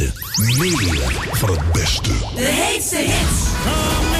beste. Meer van het beste. De heetste hits.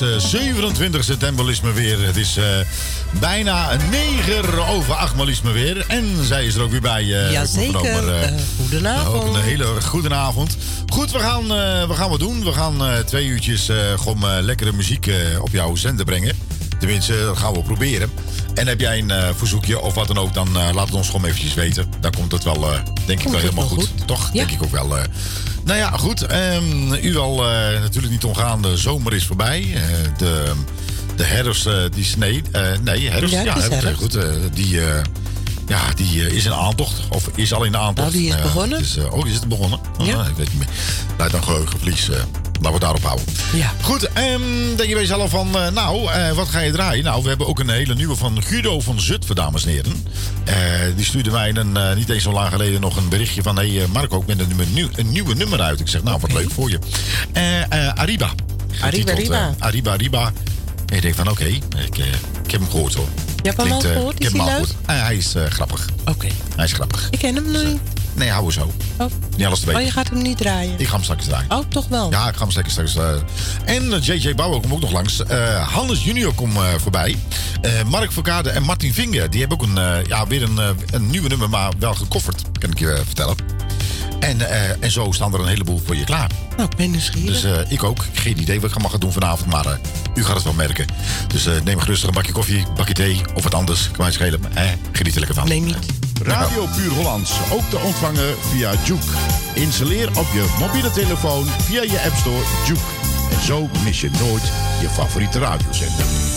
Is eh, 27 september, is me weer. Het is eh, bijna 9 over 8, maar me weer. En zij is er ook weer bij. eh, Jazeker. maar, eh, Eh, goedenavond. Ook een hele goede avond. Goed, we gaan, eh, we gaan wat doen. We gaan eh, twee uurtjes eh, gewoon eh, lekkere muziek eh, op jouw zender brengen. Tenminste, dat gaan we proberen. En heb jij een eh, verzoekje of wat dan ook, dan eh, laat het ons gewoon eventjes weten. Dan komt het wel, eh, denk ik wel helemaal wel goed. goed. Toch? Ja. Denk ik ook wel. Nou ja, goed. ehm, u al eh, natuurlijk niet omgaan, de zomer is voorbij. Eh, de, de herfst, eh, die is... Nee, nee herfst. Ja, is herfst, herfst. Goed, die... ja, die is in aantocht. Of is al in aantocht. Nou, die is Ja, begonnen. is, oh, is het begonnen? Oh, Ja. Ik weet niet meer. Laat dan geheugenverlies. eh laten we het daarop houden. Ja. Goed, ehm denk je bij jezelf van, nou, wat ga je draaien? Nou, we hebben ook een hele nieuwe van Guido van Zutphen, dames en heren. Eh, die stuurde mij een, eh, niet eens zo lang geleden nog een berichtje van... hé, hey, eh, Marco, ik ben een, nieuw, een nieuwe nummer uit. Ik zeg, nou, wat leuk voor je. Getiteld, Arriba. eh, Arriba, Arriba. En ik denk van, oké, ik, ik heb hem gehoord hoor. Je hebt hem al eh, gehoord? Ik Is hem hij al leuk? gehoord. Hij is grappig. Oké. Hij is grappig. Ik ken hem nog niet. Nee, hou zo. Niet alles te weten. oh, je gaat hem niet draaien? Ik ga hem straks draaien. Oh, toch wel? Ja, ik ga hem straks. straks eh. En eh, JJ Bauer komt ook nog langs. Eh Hannes Junior komt voorbij. Mark Verkade en Martin Vinger. Die hebben ook een, ja, weer een, een nieuwe nummer, maar wel gekofferd. Kan ik je vertellen. En, en zo staan er een heleboel voor je klaar. Nou, ik ben nieuwsgierig. Dus ik ook. Geen idee wat ik allemaal ga doen vanavond, maar u gaat het wel merken. Dus neem gerustig een bakje koffie, bakje thee of wat anders. Kan mij schelen. Eh, geniet er lekker van. nee, niet. Radio Puur Hollands, ook te ontvangen via Juke. Installeer op je mobiele telefoon via je App Store Juke. En zo mis je nooit je favoriete radiozender.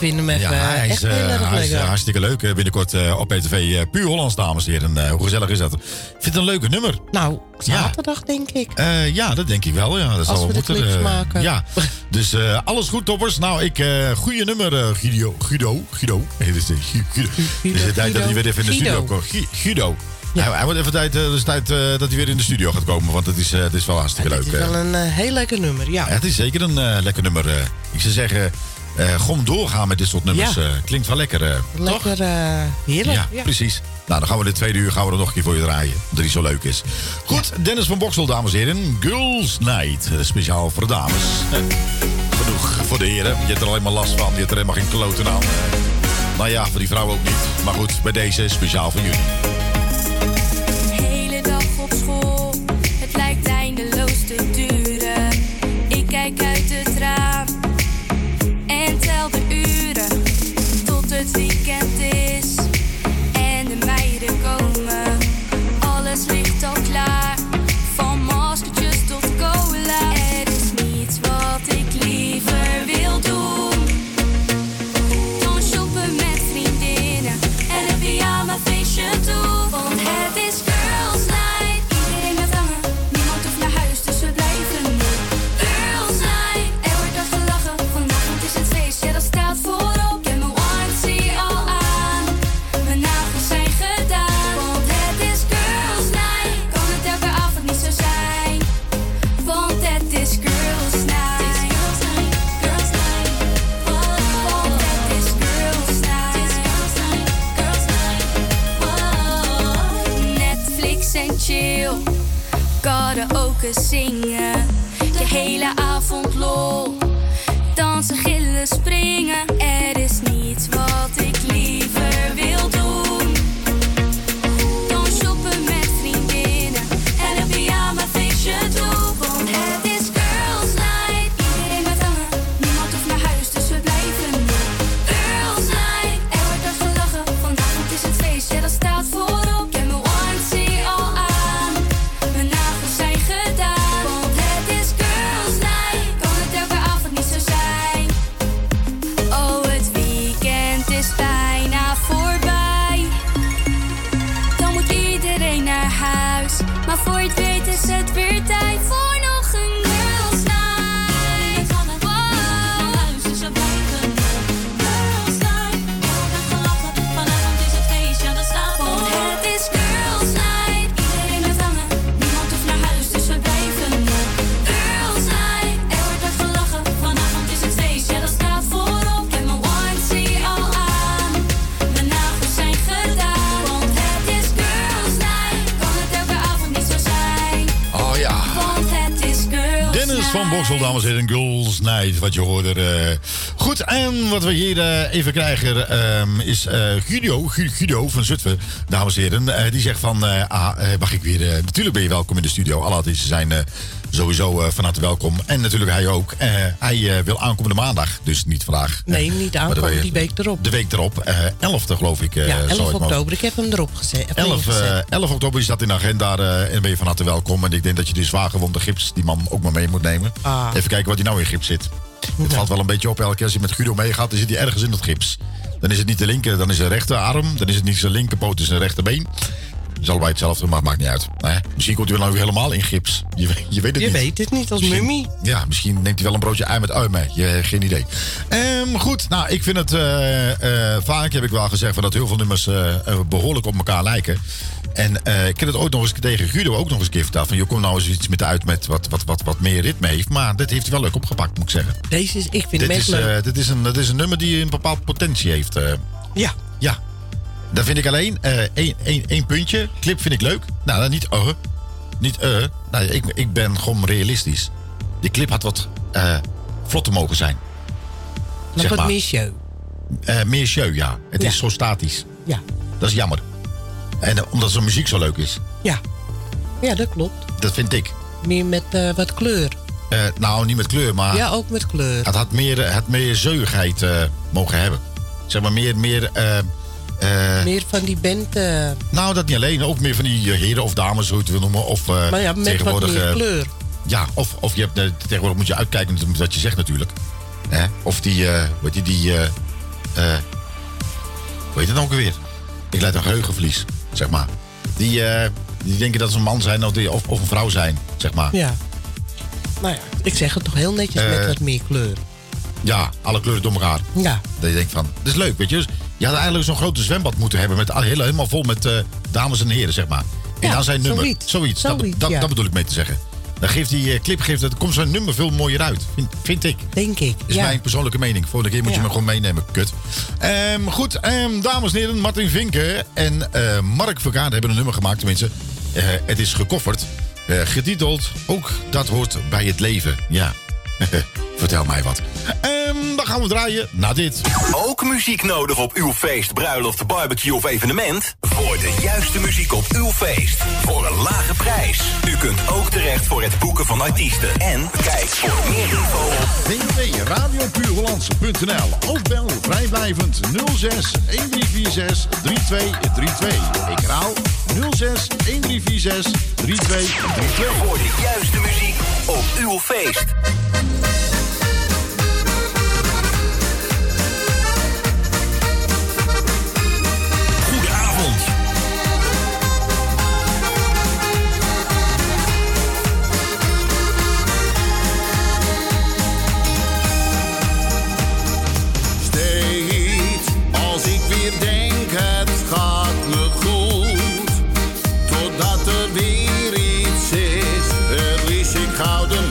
vind ja, hij is, echt eh, eh, hartstikke leuk. Eh, binnenkort op PTV Puur Hollands, dames en heren. hoe gezellig is dat? Ik vind het een leuke nummer. Nou, zaterdag denk ik. Ja, dat denk ik wel. Ja, dat zal we, moeten, maken. Ja, dus alles goed, toppers. Nou, ik, goede nummer, Guido. Guido. Guido. het is de tijd dat hij weer even in de studio komt? Guido. Ja. Hij, wordt even tijd, dus dat hij weer in de studio gaat komen, want het is, het is wel hartstikke leuk. Het is wel een heel lekker nummer, ja. ja. Het is zeker een lekker nummer. ik zou zeggen, eh, gewoon doorgaan met dit soort nummers. Eh, klinkt wel lekker, eh, Lekker, heerlijk. Ja, precies. Nou, dan gaan we de tweede uur gaan we er nog een keer voor je draaien. Omdat die zo leuk is. Goed, Dennis van Boksel, dames en heren. Girls Night. Speciaal voor de dames. Genoeg voor de heren. Je hebt er alleen maar last van. Je hebt er helemaal geen kloten aan. Nou ja, voor die vrouwen ook niet. Maar goed, bij deze speciaal voor jullie. roken, zingen. De hele avond lol. Dansen, gillen, springen. Er is niets wat van Boksel, dames en heren, Girls Night, wat je hoorde. Goed, en wat we hier eh, even krijgen ehm, is eh Guido, Gu- Guido van Zutphen, dames en heren. eh, die zegt van, ah, mag ik weer, natuurlijk ben je welkom in de studio. Alle artiesten zijn sowieso van harte welkom. En natuurlijk hij ook. Hij wil aankomende maandag, dus niet vandaag. Nee, niet maar aankomen, de- die week erop. De week erop, eh 11e geloof ik. ja, zal 11 ik maar- oktober. Ik heb hem erop gezet. heb 11, ingezet. eh, 11 oktober is dat in de agenda en dan ben je van harte welkom. En ik denk dat je de zwaargewonde gips, die man ook maar mee moet nemen. Ah. Even kijken wat hij nou in gips zit. Het valt wel een beetje op elke keer als je met Guido meegaat, dan zit hij ergens in het gips. Dan is het niet de linker, dan is het de rechterarm. Dan is het niet zijn linkerpoot, het is zijn rechterbeen. Het is allebei hetzelfde, maar maakt niet uit. Misschien komt hij wel nou helemaal in gips. Je, weet- je weet het Je niet. weet het niet als Misschien- mummie. Ja, misschien neemt hij wel een broodje ei met ui mee. Je, geen idee. Ehm, goed, nou, ik vind het... eh, eh, vaak heb ik wel gezegd van dat heel veel nummers eh, behoorlijk op elkaar lijken. En eh, ik heb het ooit nog eens tegen Guido ook nog eens een keer verteld. Van, je komt nou eens iets met uit met wat, wat, wat, wat meer ritme heeft. Maar dit heeft hij wel leuk opgepakt, moet ik zeggen. Deze is, ik vind Dit is, leuk. eh, dit, is een, dit is een nummer die een bepaald potentie heeft. eh. ja. Ja. Dan vind ik alleen één, één, één puntje. Clip vind ik leuk. Nou, niet eh. Niet eh. Nou, ik, ik ben gewoon realistisch. Die clip had wat vlotter mogen zijn. Nog wat meer show. Meer show, ja. Het Ja. is zo statisch. Ja. Dat is jammer. En eh, omdat zijn muziek zo leuk is. Ja. Ja, dat klopt. Dat vind ik. Meer met eh, wat kleur. Eh, nou, niet met kleur, maar Ja, ook met kleur. het had meer, het had meer zeugheid mogen hebben. Zeg maar meer... meer Meer van die band. Nou, dat niet alleen. Ook meer van die heren of dames, hoe je het wil noemen. Of maar ja, met wat tegenwoordig... meer eh, kleur. Ja, of, of je hebt, tegenwoordig moet je uitkijken wat je zegt natuurlijk. Hè? Of die, weet je, die, hoe heet het nou ook weer? Ik leid een geheugenverlies, zeg maar. Die, eh, die denken dat ze een man zijn of, die, of, of een vrouw zijn, zeg maar. Ja. Nou ja, ik zeg het toch heel netjes Eh, met wat meer kleur. Ja, alle kleuren door elkaar. Ja. Dat je denkt van, dat is leuk, weet je. Dus je had eigenlijk zo'n grote zwembad moeten hebben. Met al- hele- helemaal vol met eh, dames en heren, zeg maar. En Ja, dan zijn nummer. zoiets. Zoiets, dat, Zoiets, dat, ja. dat bedoel ik mee te zeggen. Dan geeft die eh, clip, geeft, het komt zo'n nummer veel mooier uit. Vind, vind ik. Denk ik. is ja. mijn persoonlijke mening. Volgende keer moet je me gewoon meenemen. Kut. Ehm, goed, ehm, dames en heren. Martin Vinken en eh, Mark Vergaard hebben een nummer gemaakt. Tenminste, eh, het is gekofferd. getiteld Ook dat hoort bij het leven. Ja. Vertel mij wat. Ehm, dan gaan we draaien naar dit. Ook muziek nodig op uw feest, bruiloft, barbecue of evenement? Voor de juiste muziek op uw feest. Voor een lage prijs. U kunt ook terecht voor het boeken van artiesten. En kijk voor meer info op www.radiopuurhollandse.nl Ook bel vrijblijvend 06 1346 3232. Ik herhaal 06 1346 3232. voor de juiste muziek op uw feest. gehouden.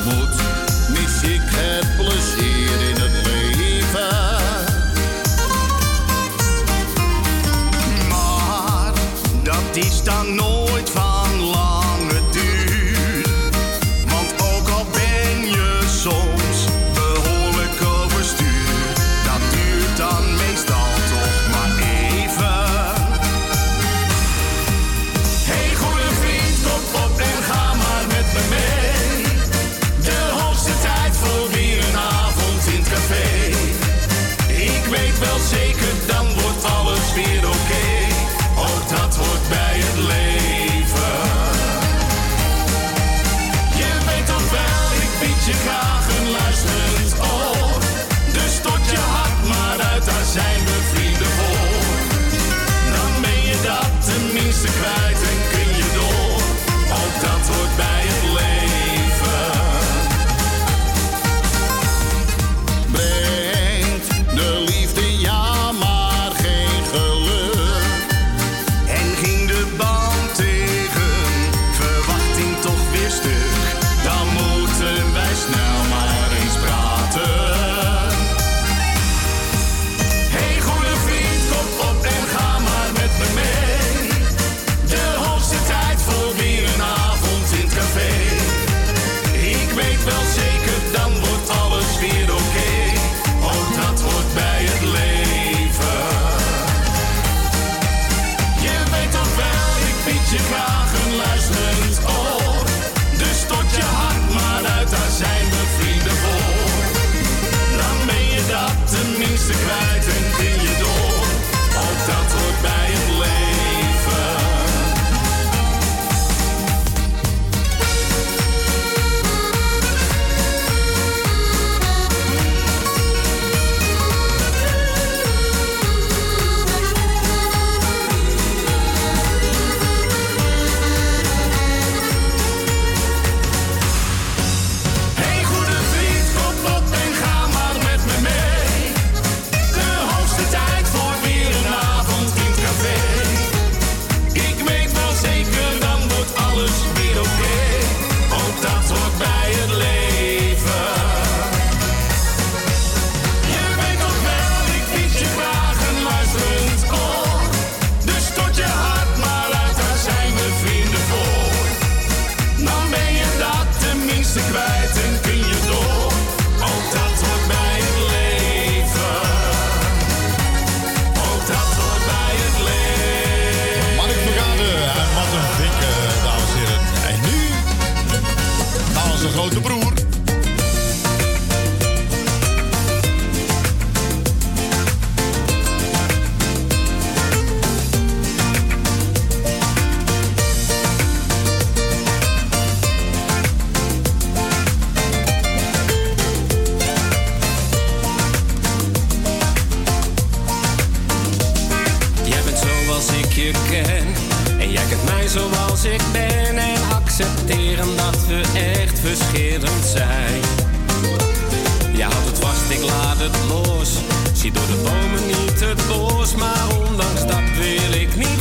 Zie door de bomen niet het bos, maar ondanks dat wil ik niet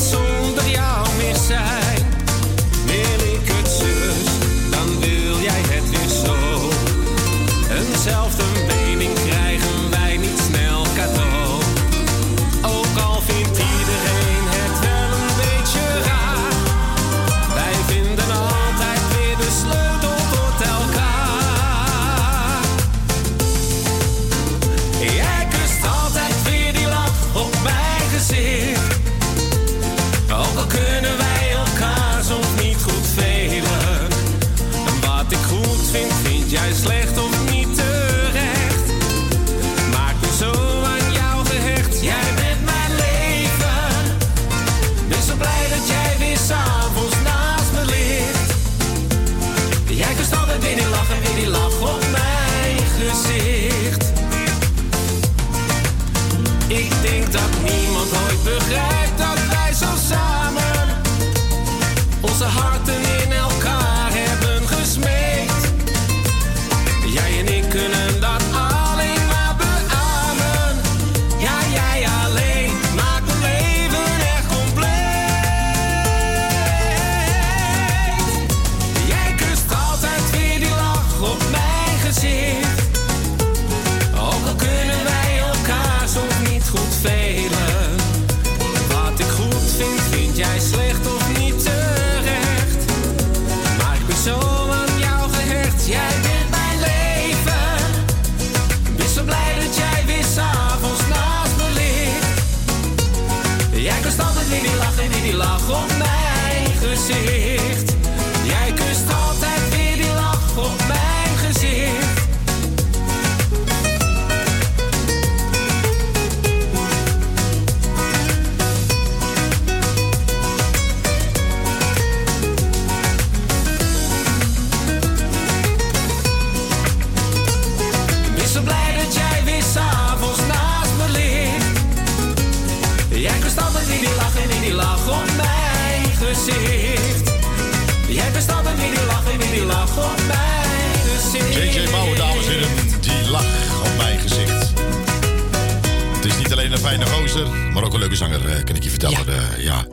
maar ook een leuke zanger, eh, kan ik je vertellen. Ja. ja.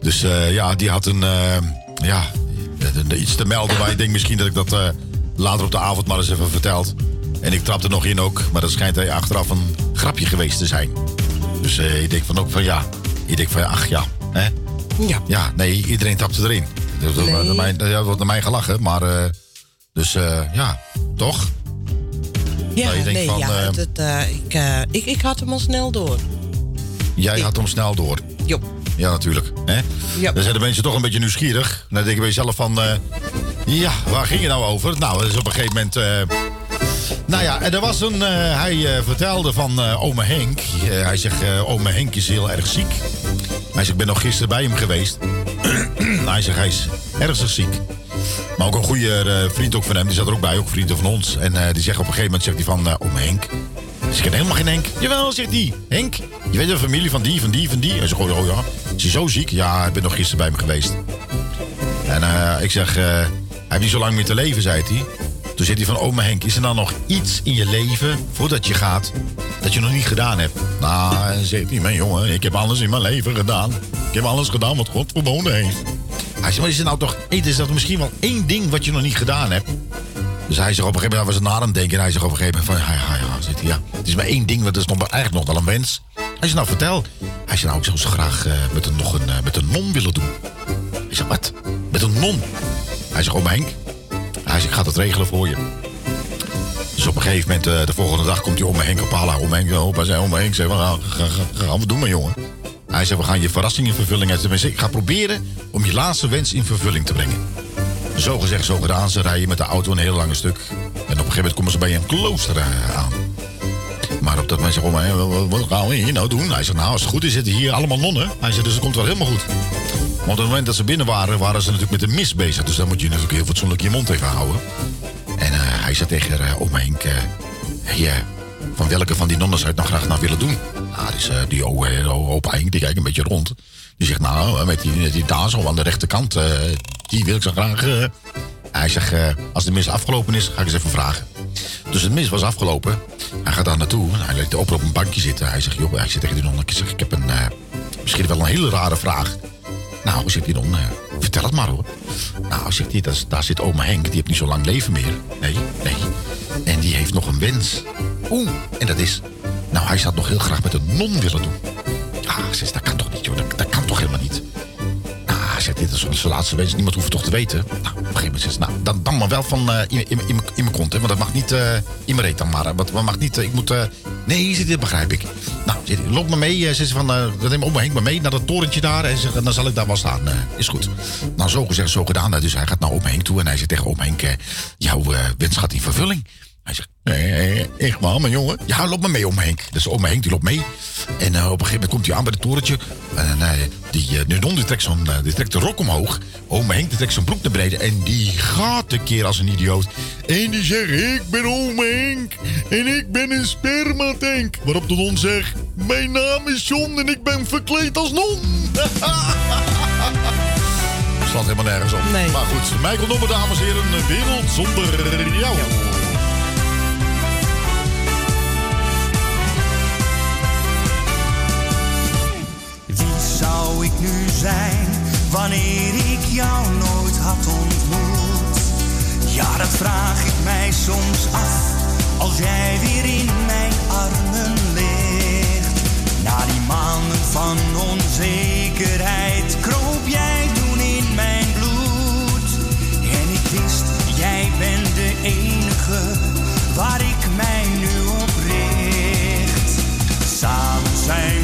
Dus eh, ja, die had een, eh, ja, iets te melden waar ik denk misschien dat ik dat eh, later op de avond maar eens even verteld. En ik trapte nog in ook, maar dat schijnt eh, achteraf een grapje geweest te zijn. Dus eh, ik denk van ook van ja, ik denk van ach ja, hè? Ja. Ja, nee, iedereen trapte erin. Er wordt Nee. naar mij- wordt naar mij gelachen, maar eh, dus eh, ja, toch? Ja, Nou, nee, van, ja, eh, eh, ik, eh, ik, ik had hem al snel door. Jij had hem snel door. Jop. Ja, natuurlijk. Hè? Dan zijn de mensen toch een beetje nieuwsgierig. Dan denk je bij jezelf van... eh, ja, waar ging je nou over? Nou, dat is op een gegeven moment... eh, nou ja, er was een... eh, hij vertelde van ome Henk. Hij zegt, ome Henk is heel erg ziek. Hij zegt, ik ben nog gisteren bij hem geweest. hij zegt, hij is ernstig ziek. Maar ook een goede vriend ook van hem, die zat er ook bij, ook vrienden van ons. En die zegt op een gegeven moment, zegt hij van, ome Henk. Ik zeg, helemaal geen Henk. Jawel, zegt die. Henk, je weet de familie van die, van die, van die. Hij zegt, oh, oh ja, is hij zo ziek? Ja, ik ben nog gisteren bij hem geweest. En eh, ik zeg, eh, hij heeft niet zo lang meer te leven, zei hij. Toen zegt hij van, oma Henk, is er nou nog iets in je leven, voordat je gaat, dat je nog niet gedaan hebt? Nou, hij hij, mijn jongen, ik heb alles in mijn leven gedaan. Ik heb alles gedaan wat God verboden heeft. Hij zegt, maar is er nou toch, is dat misschien wel één ding wat je nog niet gedaan hebt? Dus hij zegt op een gegeven moment, hij was na hem denken. En hij zegt op een gegeven moment van, ja, ja, ja, hij, ja. Het is maar één ding, wat is nog, eigenlijk nog wel een wens. Hij zegt, nou vertel. Hij zegt, nou, ik zou zo graag eh, met, een, nog een, eh, met een non willen doen. Ik zeg, wat? Met een non? Hij zegt, oh Henk. Hij zegt, ik ga dat regelen voor je. Dus op een gegeven moment, eh, de volgende dag, komt hij om me Henk ophalen. Om Henk, op, hij zei, om Henk, zei, wat gaan, we doen, mijn jongen? Hij zei, we gaan je verrassing in vervulling. Hij zei, ik ga proberen om je laatste wens in vervulling te brengen. Zo gezegd, zo gedaan. Ze rijden met de auto een heel lange stuk. En op een gegeven moment komen ze bij een klooster aan. Maar op dat moment zegt "Hé, wat, gaan we hier nou doen? Hij zegt, nou, als het goed is, zitten hier allemaal nonnen. Hij zegt, dus het komt wel helemaal goed. Want op het moment dat ze binnen waren, waren ze natuurlijk met de mis bezig. Dus dan moet je natuurlijk heel fatsoenlijk je mond even houden. En eh, hij zei tegen uh, oma Henk, eh, eh, van welke van die nonnen zou je het nou graag nou willen doen? Nou, dus, eh, die eh, opa Henk, die kijkt een beetje rond. Die zegt, nou, met die, zo aan de rechterkant, eh, die wil ik zo graag... eh." Hij zegt, eh, als de mis afgelopen is, ga ik eens even vragen. Dus het mis was afgelopen. Hij gaat daar naartoe. Hij legt op op een bankje zitten. Hij zegt, joh, hij zit tegen die non. Ik zeg, ik heb een, eh, misschien wel een hele rare vraag. Nou, zegt die non, eh, vertel het maar hoor. Nou, zegt hij, daar, zit oma Henk. Die heeft niet zo lang leven meer. Nee, nee. En die heeft nog een wens. Oeh, en dat is... Nou, hij zou nog heel graag met een non willen doen. Ah, zegt, dat kan toch Nou, zegt dit is zijn laatste wens. Niemand hoeft toch te weten. Nou, op een gegeven moment zegt ze, nou, dan, dan maar wel van eh, in, in, in, mijn- kont, hè. Want dat mag niet eh, in mijn reet dan maar. Want dat mag niet, eh, ik moet... nee, hij, dat begrijp ik. Nou, hij, loop maar mee. zegt ze van, dan neem oma Henk maar mee naar dat torentje daar. En dan zal ik daar wel staan. is goed. Nou, zo gezegd, zo gedaan. Dus hij gaat naar oma Henk toe. En hij zegt tegen oma Henk, jouw wens gaat in vervulling. Hij zegt, nee, nee, echt waar, mijn jongen. Ja, loop maar mee, oma Henk. Dus oma Henk, die loopt mee. En eh, op een gegeven moment komt hij aan bij het torentje. En eh, die uh, Nudon, die trekt, zo'n, eh, die trekt de rok omhoog. Oma Henk, die trekt zijn broek naar beneden. En die gaat een keer als een idioot. En die zegt, ik ben oma Henk. En ik ben een spermatank. Waarop de non zegt, mijn naam is John en ik ben verkleed als non. Slaat helemaal nergens op. Nee. Maar goed, Michael Nommer, dames en heren. Een wereld zonder jou. Zou ik nu zijn wanneer ik jou nooit had ontmoet? Ja, dat vraag ik mij soms af als jij weer in mijn armen ligt. Na die maanden van onzekerheid kroop jij toen in mijn bloed. En ik wist, jij bent de enige waar ik mij nu op richt. Samen zijn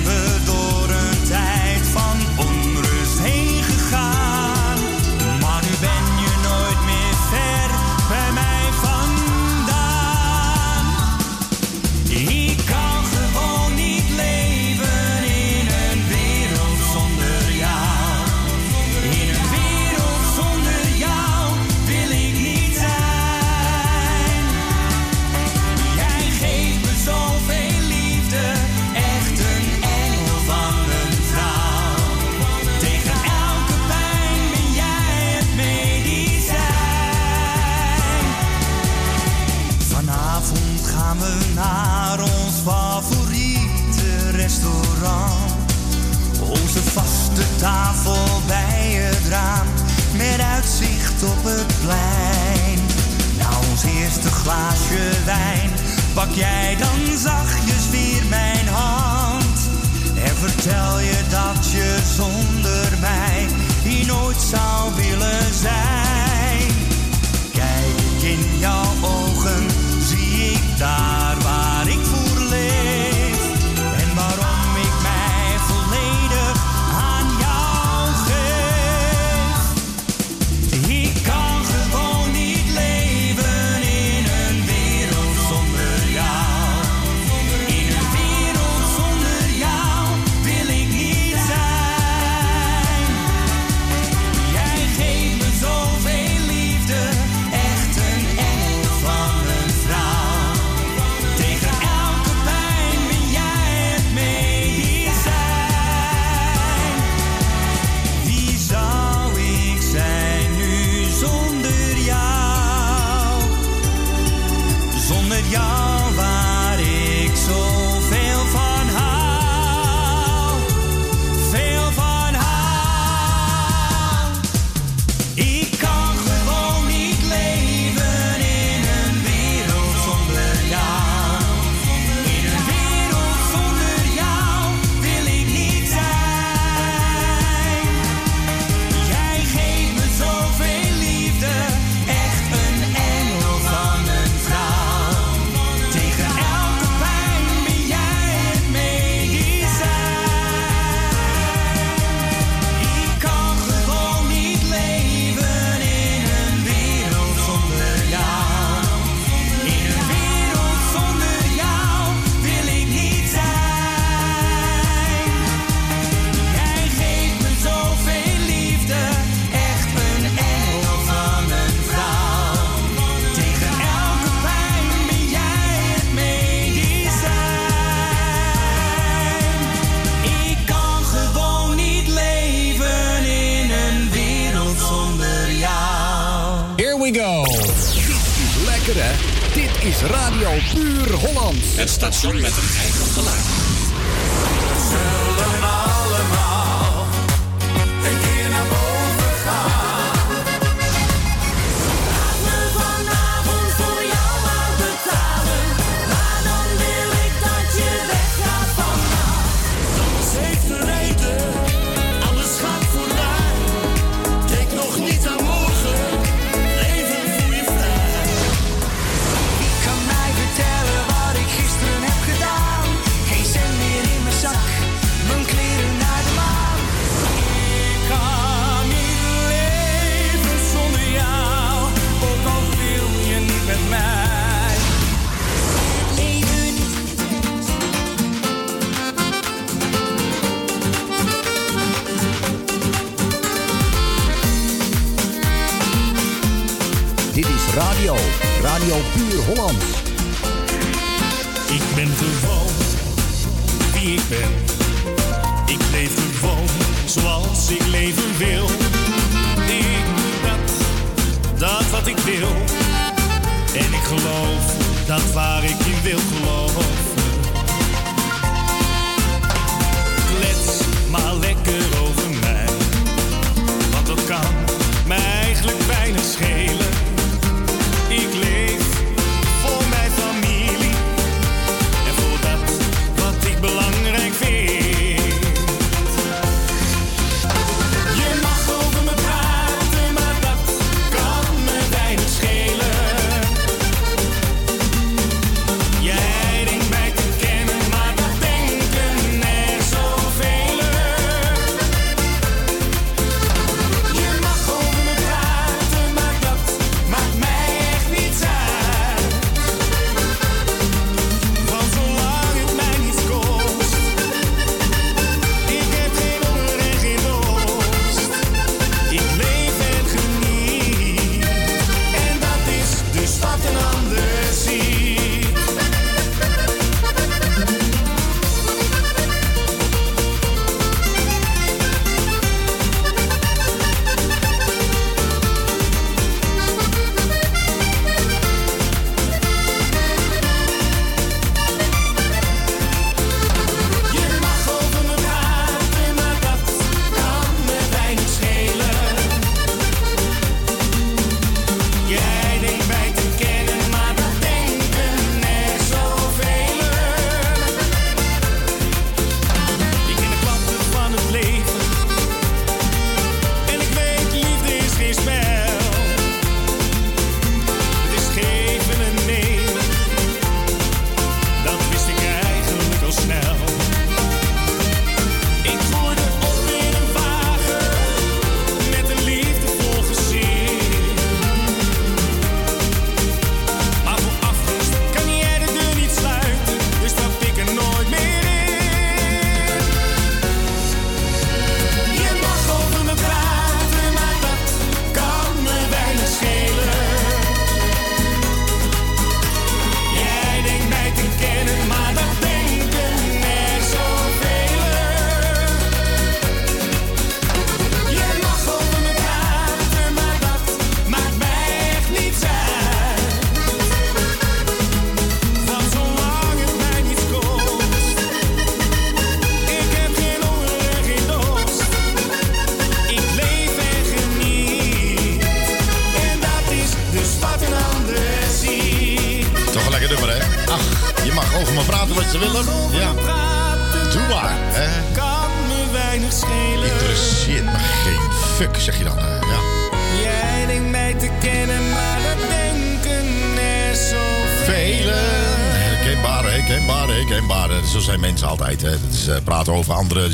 radio. Radio Puur Holland. Ik ben gewoon wie ik ben. Ik leef gewoon zoals ik leven wil. Ik doe dat, dat wat ik wil. En ik geloof dat waar ik in wil geloven.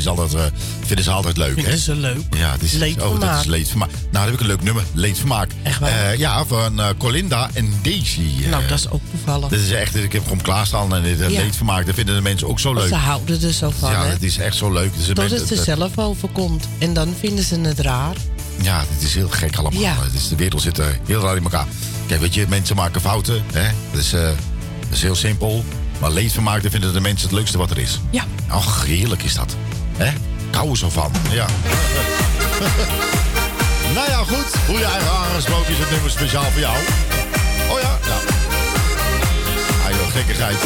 is altijd, eh, uh, vinden ze altijd leuk. Vinden ze leuk? Ja, het is leedvermaak. Oh, dat is leedvermaak. Nou, dan heb ik een leuk nummer. Leedvermaak. Echt eh, ja, van eh, Colinda en Daisy. nou, dat is ook toevallig. Dat is echt, ik heb gewoon klaarstaan en dit leedvermaak. Dat vinden de mensen ook zo leuk. Ze houden er zo van. Ja, het is echt zo leuk. Dus dat het er zelf overkomt. En dan vinden ze het raar. Ja, dit is heel gek allemaal. Ja. is de wereld zit heel raar in elkaar. Kijk, weet je, mensen maken fouten. Hè? Dat, is, is heel simpel. Maar leedvermaak, dat vinden de mensen het leukste wat er is. Ja. Och, heerlijk is dat. Hè? Kouwen zo van. Ja. nou ja, goed. Hoe je eigen aangesproken is het nummer speciaal voor jou. Oh ja? ja. Ah joh, gekkigheid.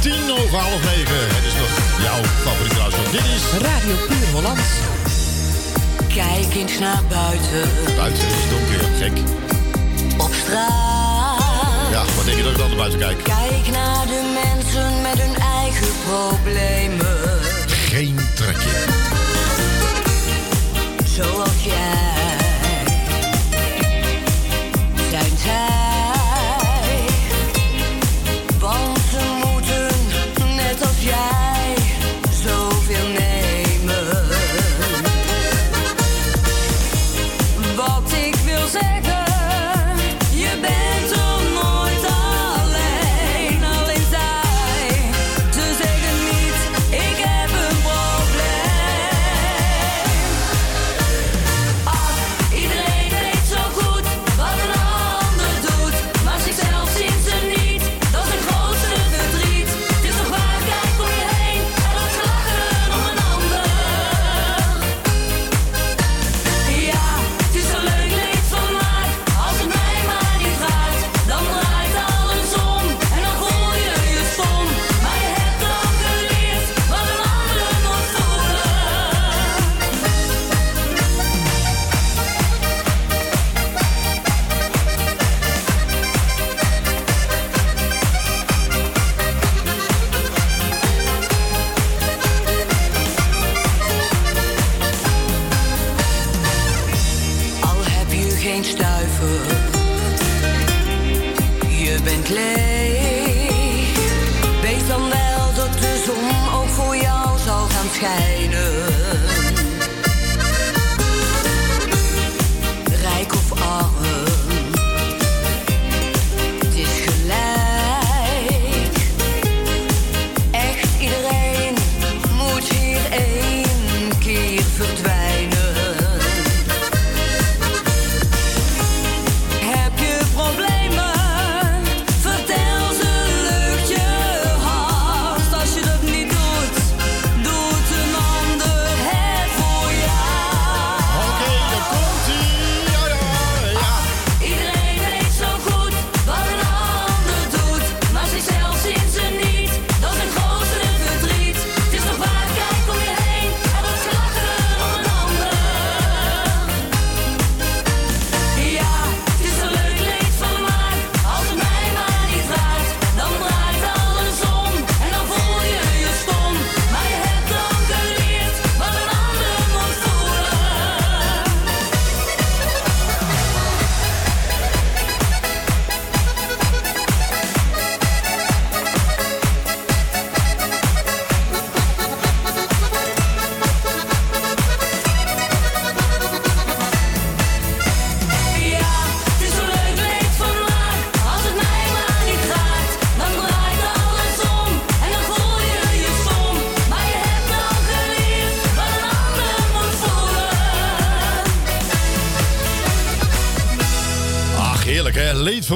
10 over half 9. Het is nog jouw favoriete Want Dit is... Radio Puur Holland. Kijk eens naar buiten. Buiten is donker, gek. Op straat. Ja, wat denk je dat ik dan naar buiten kijk? Kijk naar de mensen met hun eigen problemen. Geen trekje. Zoals jij. Zijn zij.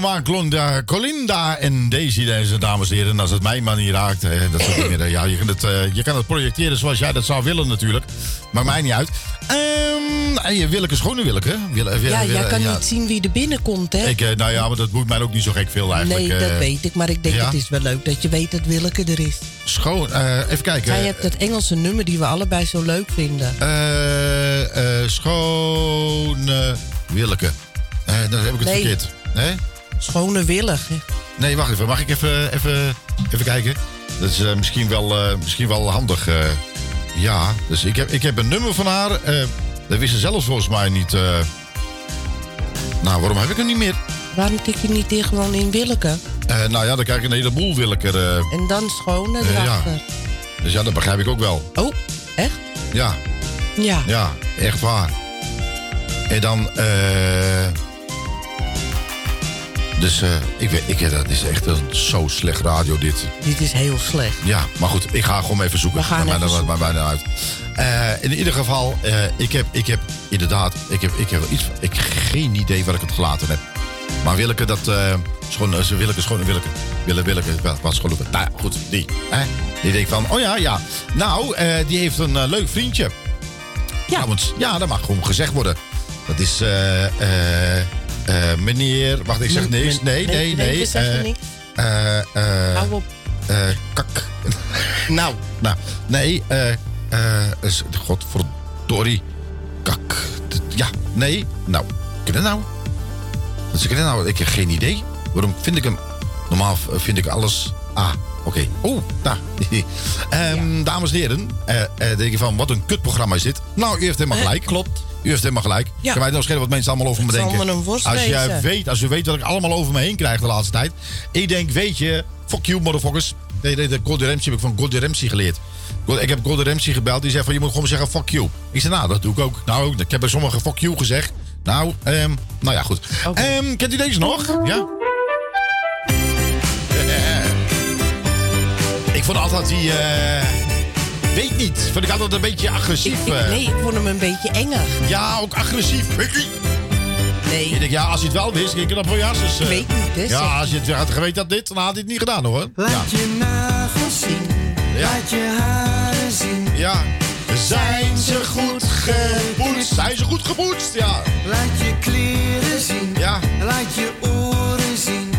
Leedvermaak Colinda, Colinda en Daisy, deze dames en heren. En als het mij maar niet raakt, hè, dat niet meer, ja, je, kan het, eh, je kan het projecteren zoals jij dat zou willen natuurlijk. Maakt mij niet uit. Ehm en je Willeke, schone Willeke. Wille, Wille- Ja, jij kan ja. niet zien wie er binnenkomt, hè? Ik, eh, nou ja, maar dat moet mij ook niet zo gek veel eigenlijk. nee, dat eh. weet ik. Maar ik denk, ja? het is wel leuk dat je weet dat Willeke er is. Schoon, even kijken. Zij hebt dat Engelse nummer die we allebei zo leuk vinden. Eh, schone Willeke. Eh, dan heb ik het Nee. verkeerd. Nee? Schone Willig. hè. Nee, wacht even. Mag ik even, even, even kijken? Dat is eh, misschien, wel, eh, misschien wel handig. eh. ja, dus ik heb, ik heb een nummer van haar. dat wist ze zelfs volgens mij niet. nou, waarom heb ik hem niet meer? Waarom tik je niet in gewoon in Willeke? Nou ja, dan krijg ik een heleboel Willeke. En dan Schone Eh, ja. erachter. dus ja, dat begrijp ik ook wel. Oh, echt? Ja, Ja. ja, echt waar. En dan... eh dus eh, ik weet, ik, dat is echt een zo slecht radio dit. Dit is heel slecht. Ja, maar goed, ik ga gewoon even zoeken. We gaan even maakt mij dan uit. Eh, in ieder geval, eh, ik, heb, ik heb inderdaad, ik heb, ik heb iets, ik geen idee waar ik het gelaten heb. Maar Willeke, dat, eh schoon, eh, Willeke, schoon, Willeke, Wille, Willeke, wat, wat schoon, nou ja, goed, die, hè? Die denkt van, oh ja, ja. Nou, die heeft een leuk vriendje. Ja. Trouwens, ja, dat mag gewoon gezegd worden. Dat is eh, eh, meneer. Wacht, ik zeg Nee, nee, nee, nee. we zeggen eh, eh, eh, Hou op. eh, kak. nou, nou, nee. eh is- godverdorie. Kak. Ja, nee. Nou, ken je nou? Wat ik nou? Ik heb geen idee. Waarom vind ik hem? Normaal vind ik alles. Ah, oké. Oeh, nou. Ehm, Dames en heren, denk je van wat een kutprogramma is dit? Nou, u heeft helemaal gelijk. klopt. U heeft helemaal gelijk. Ja. Kan mij nou schelen wat mensen allemaal over me Het denken? een worst als jij weet, als u weet wat ik allemaal over me heen krijg de laatste tijd. Ik denk, weet je, fuck you, motherfuckers. Nee, nee, de Ramsay heb ik van Gordon Ramsay geleerd. Ik heb Gordon Ramsay gebeld. Die zei van, je moet gewoon zeggen fuck you. Ik zei, nou, dat doe ik ook. Nou, ik heb bij sommigen fuck you gezegd. Nou, ehm, nou ja, goed. Ehm, kent u deze nog? Ja? ik vond altijd die... eh, weet niet. Vond ik altijd een beetje agressief. Ik- eh. nee, ik vond hem een beetje enger. Ja, ook agressief. Weet je? Nee. Ik denk, ja, als hij het wel wist, ging ik dat voor ja. Dus, eh, Ik weet niet, hè, zeg. Ja, als je het had geweten dat dit, dan had hij het niet gedaan hoor. Ja. Laat je nagels zien, Ja. laat je haren zien. ja. Zijn ze goed gepoetst? Zijn ze goed gepoetst? Ja. Laat je kleren zien, Ja. laat je oren zien.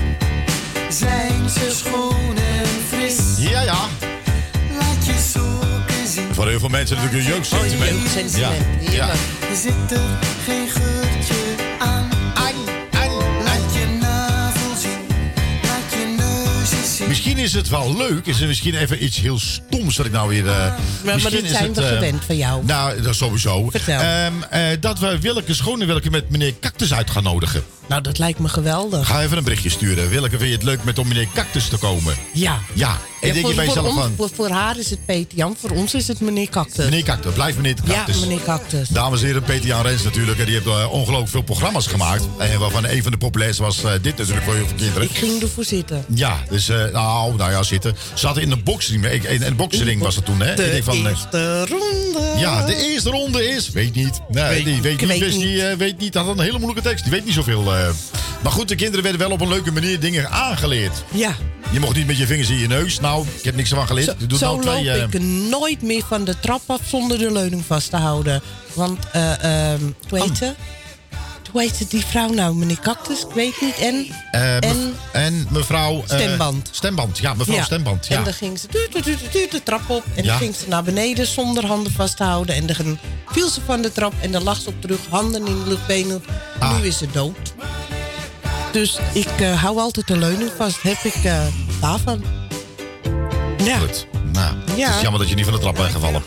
Zijn ze schoon en fris? Ja, ja. Laat je zien. Voor heel veel mensen natuurlijk een jeugdsentiment. Oh, jeugdsentiment, Ja. ja. heerlijk. Zit er geen geurtje aan? Laat je navel zien, laat je neus eens zien. Misschien is het wel leuk. Is er misschien even iets heel stoms wat ik nou weer... eh, Maar, maar misschien dat is zijn het, we eh, gewend van jou. Nou, dat sowieso. Vertel. Ehm, eh, dat we Willeke Schonewilke met meneer Cactus uit gaan nodigen. Nou, dat lijkt me geweldig. Ga even een berichtje sturen. Willeke, vind je het leuk met om meneer Cactus te komen? Ja. Ja. En Ja, denk je voor, bij voor, jezelf ons- van... voor, voor haar is het Peter Jan, voor ons is het meneer Cactus. Meneer Cactus, blijf meneer ja, Cactus. meneer Cactus. Dames en heren, Peter Jan Rens natuurlijk. En die heeft eh, ongelooflijk veel programma's gemaakt. En waarvan een van de populairste was eh, dit natuurlijk voor je kinderen. Ik ging ervoor zitten. Ja, dus eh, nou, nou ja, zitten. Ze in de boxring. In, in de boxring was het toen, hè? De Ik denk van, eerste ronde. ja, de eerste ronde is. Weet niet. Nee, Weet- die weet ik niet. weet dus niet. die weet niet. Dat had een hele moeilijke tekst. Die weet niet zoveel. Eh. Maar goed, de kinderen werden wel op een leuke manier dingen aangeleerd. Ja. Je mocht niet met je vingers in je neus. Nou, ik heb niks ervan geleerd. Zo, Je doet zo nou twee. loop eh, ik nooit meer van de trap af zonder de leuning vast te houden. Want, eh ehm hoe heet ze? Hoe heet ze, die vrouw nou? Meneer Cactus? Ik weet niet. En, eh, en en mevrouw. eh, Stemband. Stemband, ja, mevrouw Ja. Stemband. Ja. En dan ging ze de trap op. En Ja. dan ging ze naar beneden zonder handen vast te houden. En dan viel ze van de trap en dan lag ze op terug, handen in de lucht, benen. Ah. Nu is ze dood. Dus ik eh, hou altijd de leuning vast. Heb ik daarvan. Ja. Goed. Nou, Ja. het is jammer dat je niet van de trap bent gevallen.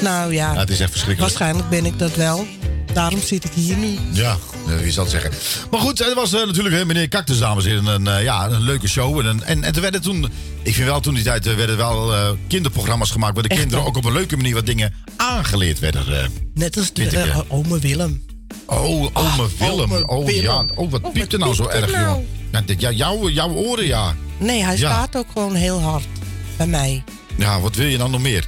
Nou ja, Ja, het is echt verschrikkelijk. waarschijnlijk ben ik dat wel. Daarom zit ik hier nu. Ja, eh, wie zal het zeggen. Maar goed, het was eh, natuurlijk meneer Cactus, dames en heren. Een, eh, ja, een leuke show. En, en, en er werden toen, ik vind wel toen die tijd, er werden wel eh, kinderprogramma's gemaakt... waar de Echt kinderen ook op een leuke manier wat dingen aangeleerd werden. eh. Net als de eh, ome Willem. Oh, ome Willem. ome oh Willem. ja, oh, wat Oh, piept er wat nou zo er erg, nou? Ja, dit- ja, jouw, jouw oren, ja. Nee, hij Ja. staat ook gewoon heel hard bij mij. Ja, wat wil je dan nog meer?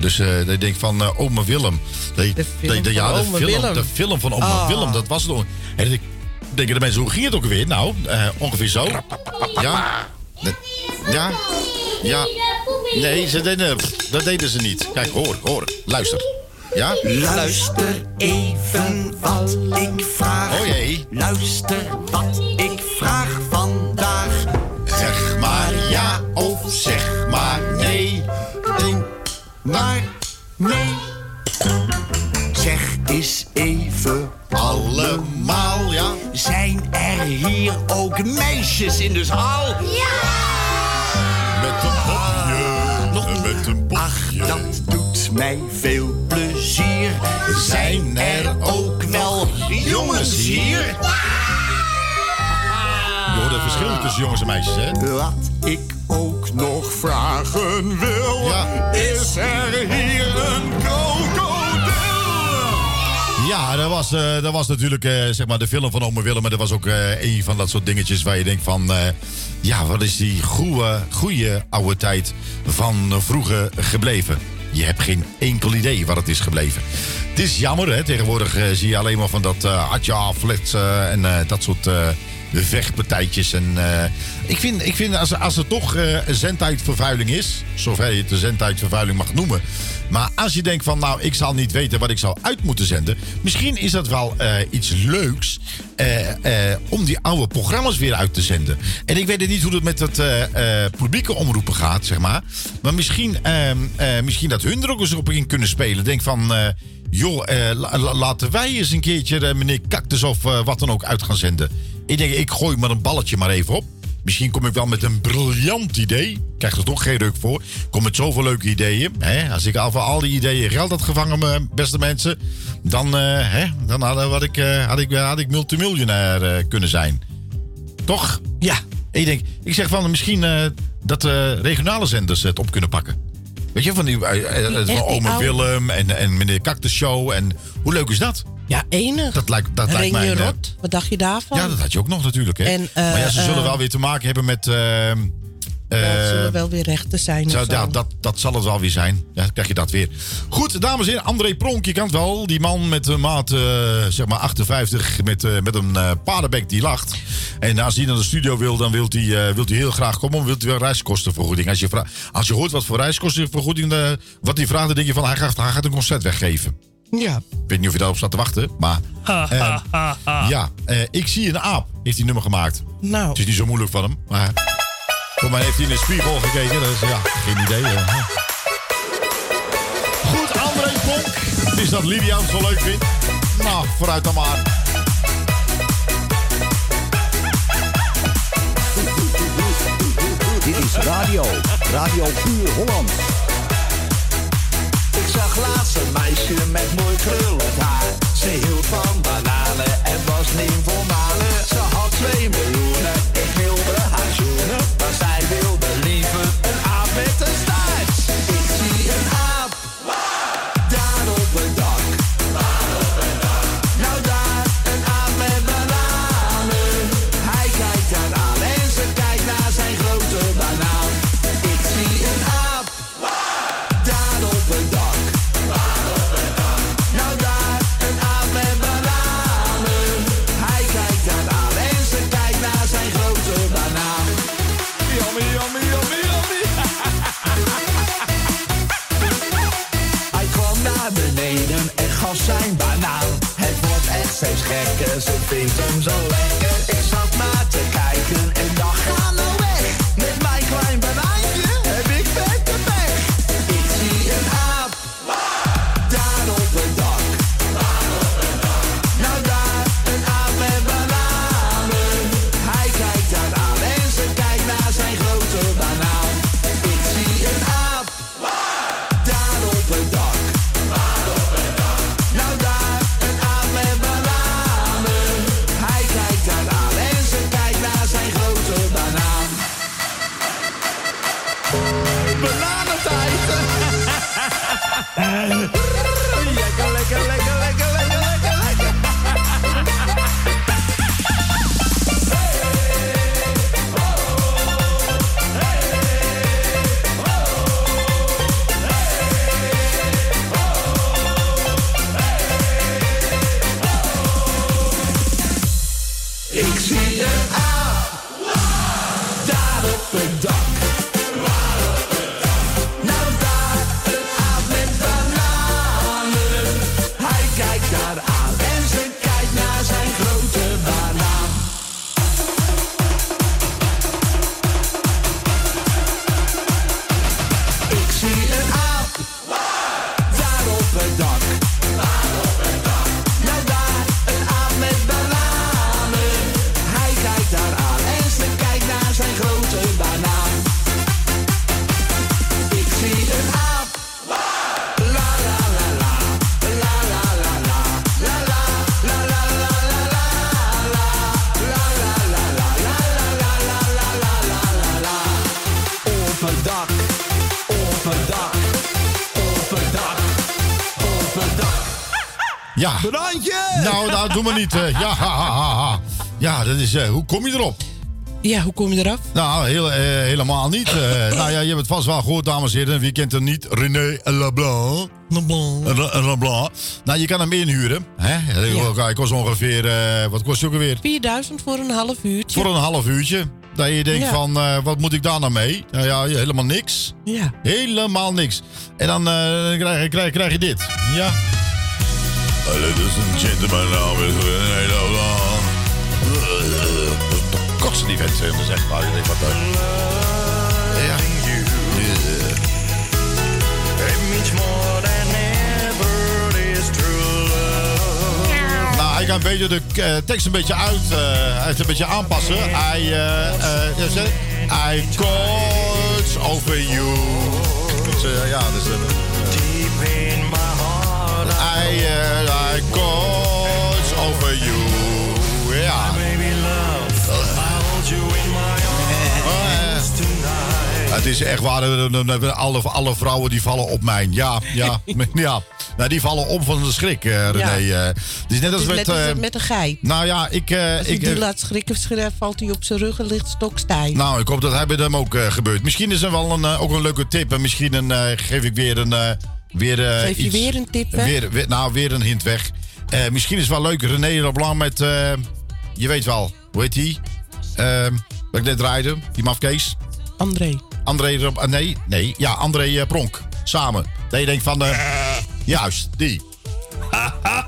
Dus eh dat ik denk van eh, oma Willem. De, De film de- ja, van de oma film, Willem. de film van oma Ah. Willem, dat was het. En dan denken de mensen, hoe ging het ook alweer? Nou, eh, ongeveer zo. Ja. De- ja. Ja. Nee, ze deden, dat deden ze niet. Kijk, hoor, hoor, luister. Ja? Luister even wat ik vraag. Oh jee. Luister wat ik vraag vandaag. Zeg maar ja of zeg maar nee. Denk maar Nee. Zeg eens even. allemaal, ja. Zijn er hier ook meisjes in de zaal? Met een popje. Met een Ach, popje. dat doet mij veel plezier. Zijn er ook wel jongens hier? Je hoort het verschil tussen jongens en meisjes, hè? Wat ik ook nog vragen wil, Ja. is er hier een krokodil? Ja, dat was, eh, dat was natuurlijk eh, zeg maar de film van Ome Willem. Maar dat was ook eh, een van dat soort dingetjes waar je denkt van... ja, wat is die goede, goede oude tijd van vroeger gebleven? Je hebt geen enkel idee waar het is gebleven. Het is jammer, hè. Tegenwoordig zie je alleen maar van dat uh, atja, flits en dat soort... vechtpartijtjes. En, eh, ik vind, ik vind als, als er toch eh zendtijdvervuiling is, zover je het de zendtijdvervuiling mag noemen. Maar als je denkt van, nou, ik zal niet weten wat ik zou uit moeten zenden. Misschien is dat wel eh, iets leuks om die oude programma's weer uit te zenden. En ik weet niet hoe het met het publieke omroepen gaat, zeg maar. Maar misschien, ehm, eh, misschien dat hun er ook eens op in kunnen spelen. Denk van, joh, eh, la- la- laten wij eens een keertje meneer Cactus of eh, wat dan ook uit gaan zenden. Ik denk, ik gooi maar een balletje maar even op. Misschien kom ik wel met een briljant idee. Ik krijg er toch geen ruk voor. Ik kom met zoveel leuke ideeën. Hè? Als ik al voor al die ideeën geld had gevangen, mijn beste mensen. Dan, eh, hè? dan had, ik, eh, had, ik, had ik multimiljonair eh, kunnen zijn. Toch? Ja. Ik denk, ik zeg van misschien eh, dat de regionale zenders het op kunnen pakken. Weet je, van die, eh, eh, van Ome Willem en, en meneer Cactus Show. En hoe leuk is dat? Ja, enig. Dat lijkt, dat lijkt mij... Eh, Rot, wat dacht je daarvan? ja, dat had je ook nog natuurlijk. Hè? En, eh, maar ja, ze zullen eh, wel weer te maken hebben met... eh, eh, Ja, het zullen wel weer rechten zijn. zo. ja, dat, dat zal het wel weer zijn. Ja, dan krijg je dat weer. Goed, dames en heren. André Pronk, je kent wel. Die man met een maat, eh, zeg maar 58, met, eh, met een eh paardenbek die lacht. En als hij naar de studio wil, dan wil hij, eh, wil hij heel graag komen. Wil hij wel reiskostenvergoeding. Als je, als je hoort wat voor reiskostenvergoeding, eh, wat hij vraagt, dan denk je van, hij gaat, hij gaat een concert weggeven. Ja. Ik weet niet of je daarop staat te wachten, maar... eh, ja, eh, ik zie een aap, heeft hij nummer gemaakt. Nou. Het is niet zo moeilijk van hem, maar... Voor mij heeft hij in de spiegel gekeken, dus ja, geen idee. eh. Goed, André Ponk. Het is dat Lydia het zo leuk vindt. Nou, vooruit dan maar. Dit is radio. Radio Puur Holland. Ik zag laatst een meisje met mooi krullend haar. Ze hield van bananen en was nymphomane. zij is gek ze vindt hem zo leuk. Doe maar niet. eh. ja, ha, ha, ha, ha. Ja, dat is... eh, hoe kom je erop? Ja, hoe kom je eraf? Nou, heel, eh, helemaal niet. Nou ja, je hebt het vast wel gehoord, dames en heren. Wie kent hem niet? René Leblanc. Leblanc. Leblanc. Nou, je kan hem inhuren. Hè? Hij kost ongeveer, wat kost hij ook alweer? 4000 voor een half uurtje. Voor een half uurtje. Dat je denkt Ja. van, wat moet ik daar nou mee? Nou ja, helemaal niks. Ja. Helemaal niks. En dan krijg, je- krijg, krijg je dit. Ja. Ladies and gentlemen, nou is Leblanc. De kortste die zeg. Dat is echt waar. Je denkt, wat eh, Ja. Nou, hij kan een beetje de eh, tekst een beetje uit, hij heeft een beetje aanpassen. Hij, ja, zeg, I over you. Dus, ja, dus... I, eh, I coach over you. Ja. Eh, Het is echt waar. eh, eh, eh, Alle, alle vrouwen die vallen op mij. Ja, ja. ja. Nou, die vallen om van de schrik, eh, René. Ja. Het is net als met... net als het met een geit. nou ja, ik... Als ik die laat schrikken, valt hij op zijn rug en ligt stokstijf. nou, ik hoop dat hij bij hem ook gebeurt. Misschien is er wel een, ook een leuke tip. En misschien een, geef ik weer een... weer, eh, Geef je iets- weer een tip? Weer, weer- nou, weer een hint weg. Eh, misschien is het wel leuk. René Leblanc met... eh, je weet wel, hoe heet die? Ehm wat ik net draaide. Die mafkees. André. André... Nee, nee. Ja, André Pronk. Samen. Dat je denkt van... eh, juist, die.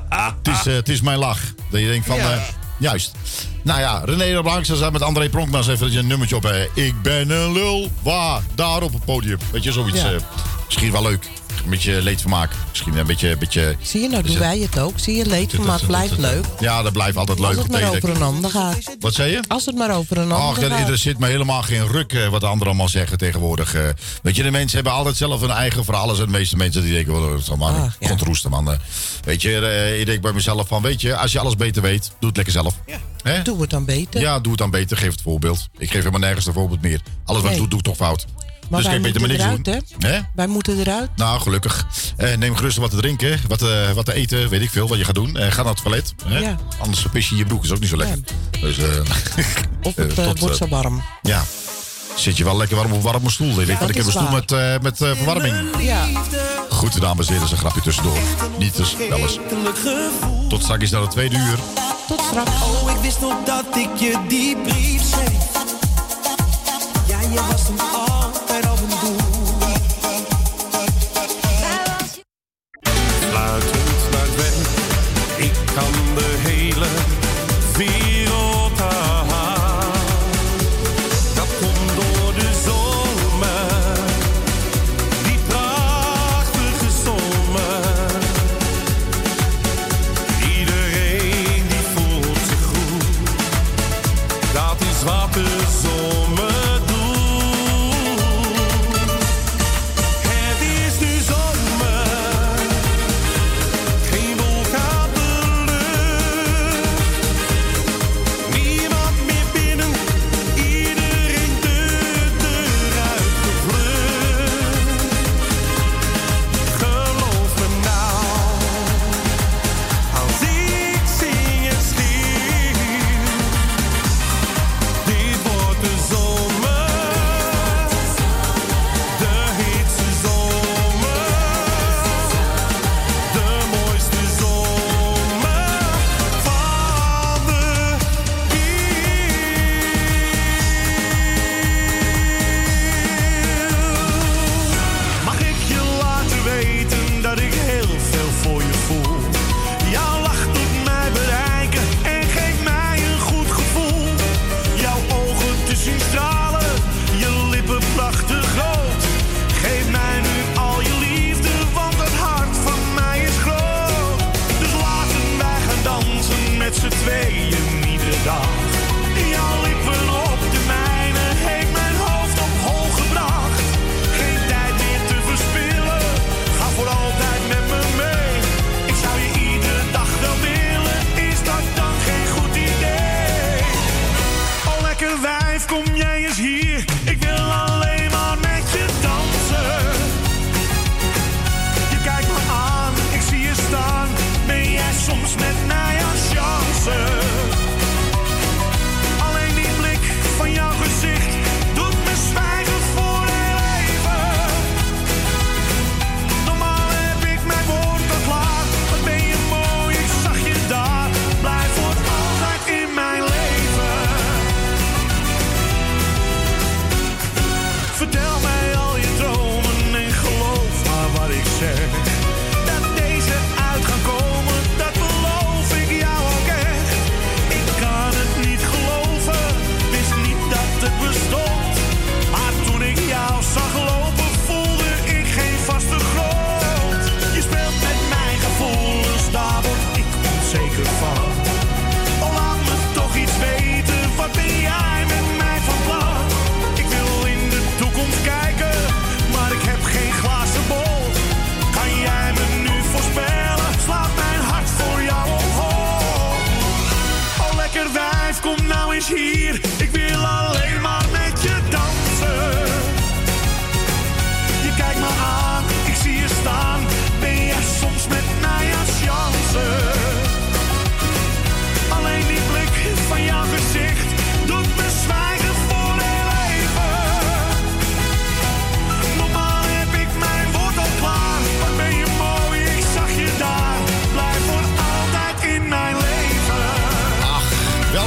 Het is, eh, het is mijn lach. Dat je denkt van... Ja. eh, juist. Nou ja, René Leblanc zal met André Pronk maar eens even een nummertje op. ik ben een lul. Waar? Daar op het podium. Weet je, zoiets. Ja. eh, misschien wel leuk. Een beetje leedvermaak. Misschien een beetje... beetje Zie je, nou doen wij het ook. Zie je, leedvermaak blijft leuk. ja, dat blijft altijd leuk. Als het maar over een ander gaat. Wat zei je? Als het maar over een Ach, ander er, gaat. er zit me helemaal geen ruk eh, wat de anderen allemaal zeggen tegenwoordig. eh. weet je, de mensen hebben altijd zelf hun eigen verhalen. En de meeste mensen die denken, wel, dat maar Ach, ja. kontroesten, man. eh. Weet je, eh, ik denk bij mezelf van, weet je, als je alles beter weet, doe het lekker zelf. Hè? Doe het dan beter. Ja, doe het dan beter. Geef het voorbeeld. Ik geef helemaal nergens een voorbeeld meer. Alles wat ik doe, doe ik toch fout. Maar dus wij ik beter maar moeten niks eruit, doen. Hè? Wij moeten eruit. Nou, gelukkig. Eh, neem gerust wat te drinken, wat, eh, wat te eten, weet ik veel, wat je gaat doen. Eh, ga naar het toilet. Hè? Ja. Anders pis je je broek, is ook niet zo lekker. Dus, eh, Of het tot, wordt zo warm. ja. Zit je wel lekker warm op warme stoel. Ik, denk, want ik heb dat een is stoel met, eh, met verwarming. Ja. Goed, dames en heren, is een grapje tussendoor. Niet dus, wel eens. Tot straks naar de tweede uur. Tot straks. Oh, ik wist nog dat ik je die brief schreef. Ja, je was hem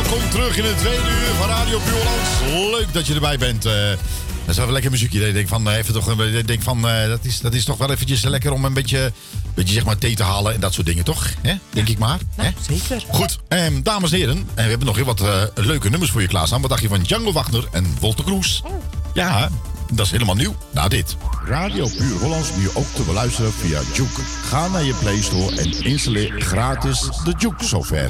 terug in het tweede uur van Radio Puurlands. Leuk dat je erbij bent. eh dat is wel een lekker muziekje. Ik denk van, eh, even toch, denk van eh, dat, is, dat is toch wel eventjes lekker om een beetje, beetje zeg maar thee te halen en dat soort dingen, toch? Hè? Denk ik maar. Hè? Zeker. Goed, ehm, dames en heren. En we hebben nog heel wat leuke nummers voor je klaarstaan. Wat dacht je van Django Wagner en Wolter Kroes? Ja, dat is helemaal nieuw. Nou, dit. Radio Puur Hollands nu ook te beluisteren via Juke. Ga naar je Play Store en installeer gratis de Juke software.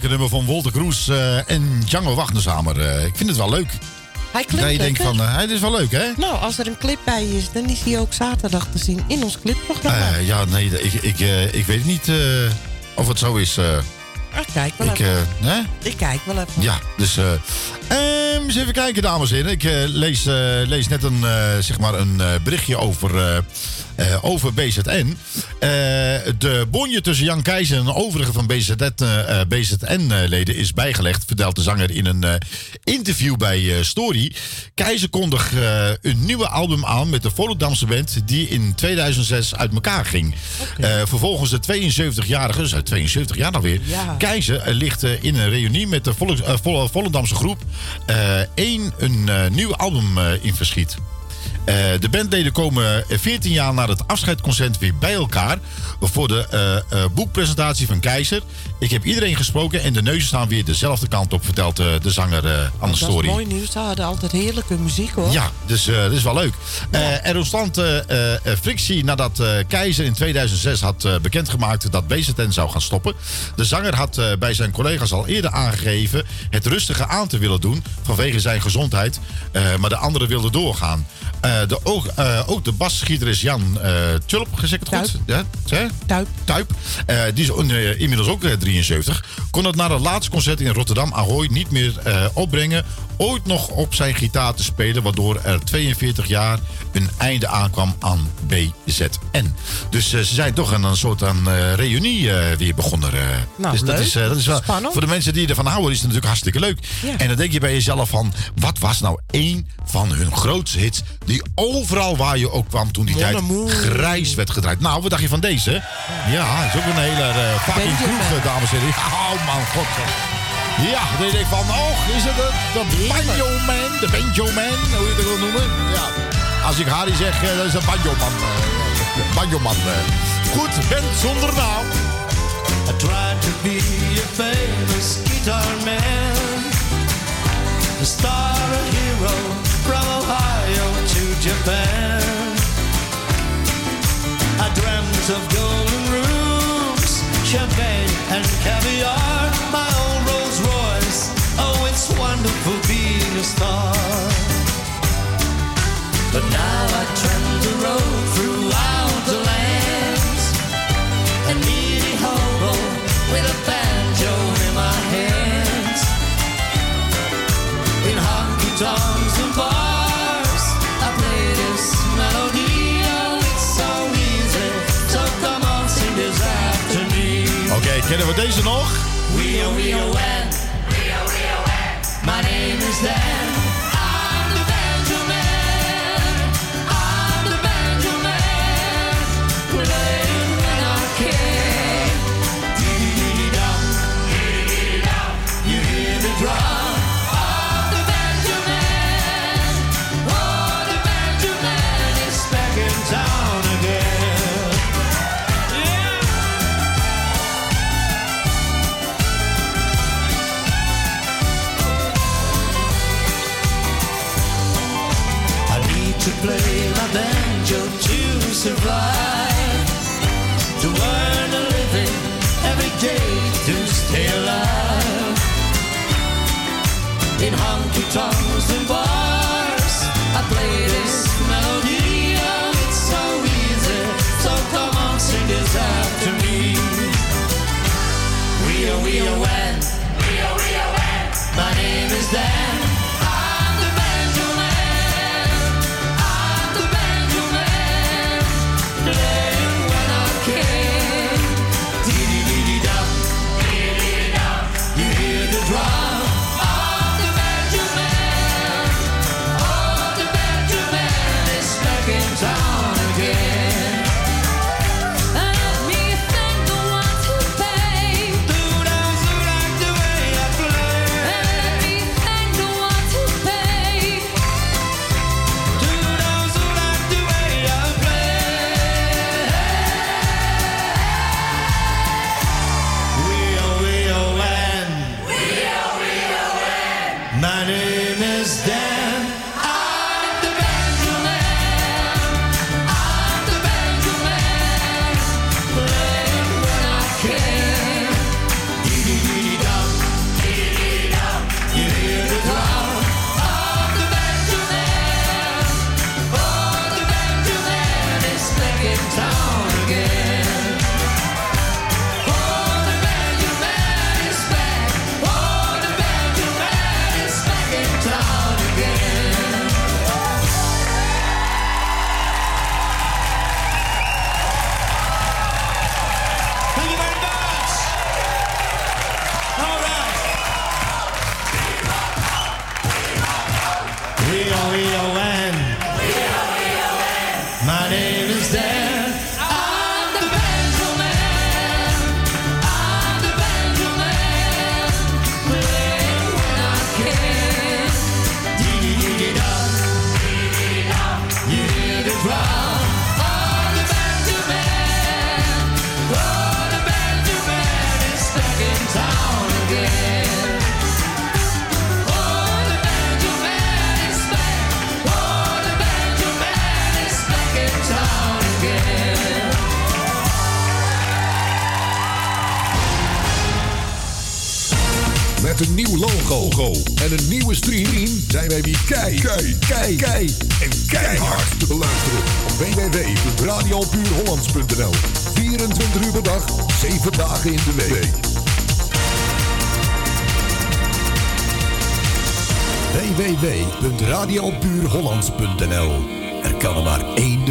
Lekker nummer van Wolter Kroes eh, en Django Wagner samen. Eh, ik vind het wel leuk. Hij klinkt Dat je denkt van, eh, het is wel leuk, hè? Nou, als er een clip bij is, dan is hij ook zaterdag te zien in ons clipprogramma. Ja, nee, ik, ik, ik weet niet of het zo is. eh. Ah, kijk wel ik, even. hè? Ik kijk wel even. Ja, dus... eh ehm, eens even kijken, dames en heren. Ik lees, lees net een, zeg maar een berichtje over, eh, over BZN. Eh, de bonje tussen Jan Keijzer en de overige van BZN, eh, BZN-leden is bijgelegd... vertelt de zanger in een interview bij Story. Keizer kondigt een nieuwe album aan met de Volendamse band... die in 2006 uit elkaar ging. Eh, vervolgens de 72-jarige, dus uit 72 jaar alweer... Ja. Keizer ligt in een reunie met de Volendamse groep... één een nieuw album in verschiet. Eh, de bandleden komen 14 jaar na het afscheidconcert weer bij elkaar... voor de eh, eh, boekpresentatie van Keizer. Ik heb iedereen gesproken en de neuzen staan weer dezelfde kant op, vertelt eh, de zanger eh, aan de Dat story. is mooi nieuws. Ze hadden altijd heerlijke muziek hoor. Ja, dus eh, dat is wel leuk. Er ontstond frictie nadat Keizer in 2006 had bekendgemaakt dat BZN zou gaan stoppen. De zanger had bij zijn collega's al eerder aangegeven het rustige aan te willen doen vanwege zijn gezondheid. Maar de anderen wilden doorgaan. De, ook, ook de basschieter is Jan Tulp, zeg ik het goed? Ja? Tuip. Tuip. Die is inmiddels ook eh, 73. Kon het na het laatste concert in Rotterdam Ahoy niet meer eh, opbrengen. Ooit nog op zijn gitaar te spelen. Waardoor er 42 jaar een einde aankwam aan BZN. Dus eh, ze zijn toch een, een soort aan, eh, reunie weer begonnen. Nou, dus dat is, dat is wel, Spannend. voor de mensen die ervan houden is het natuurlijk hartstikke leuk. Ja. En dan denk je bij jezelf van... Wat was nou één van hun grootste hits... die overal waar je ook kwam toen die tijd grijs werd gedraaid. Nou, wat dacht je van deze? Ja, is ook een hele uh, fucking kroeg, dames en heren. Oh man, god. Ja, dan denk ik van, oh, is het de, de Banjo Man? De Banjo Man, hoe je het wil noemen? Ja. Als ik Harry zeg, eh, dat is een Banjo Man. eh, Banjo Man. eh. Goed, Ben zonder naam. I tried to be a famous guitar man, a star, a hero from Ohio to Japan. I dreamt of golden rooms, champagne and caviar. My old Rolls Royce, oh, it's wonderful being a star. But now I trend the road throughout the lands a needy hobo with a banjo in my hands. In honky tonks kennen we deze nog? Tonks and bars, I play this melody. It's so easy. So come on, sing this after me. We are, we are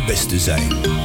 beste zijn.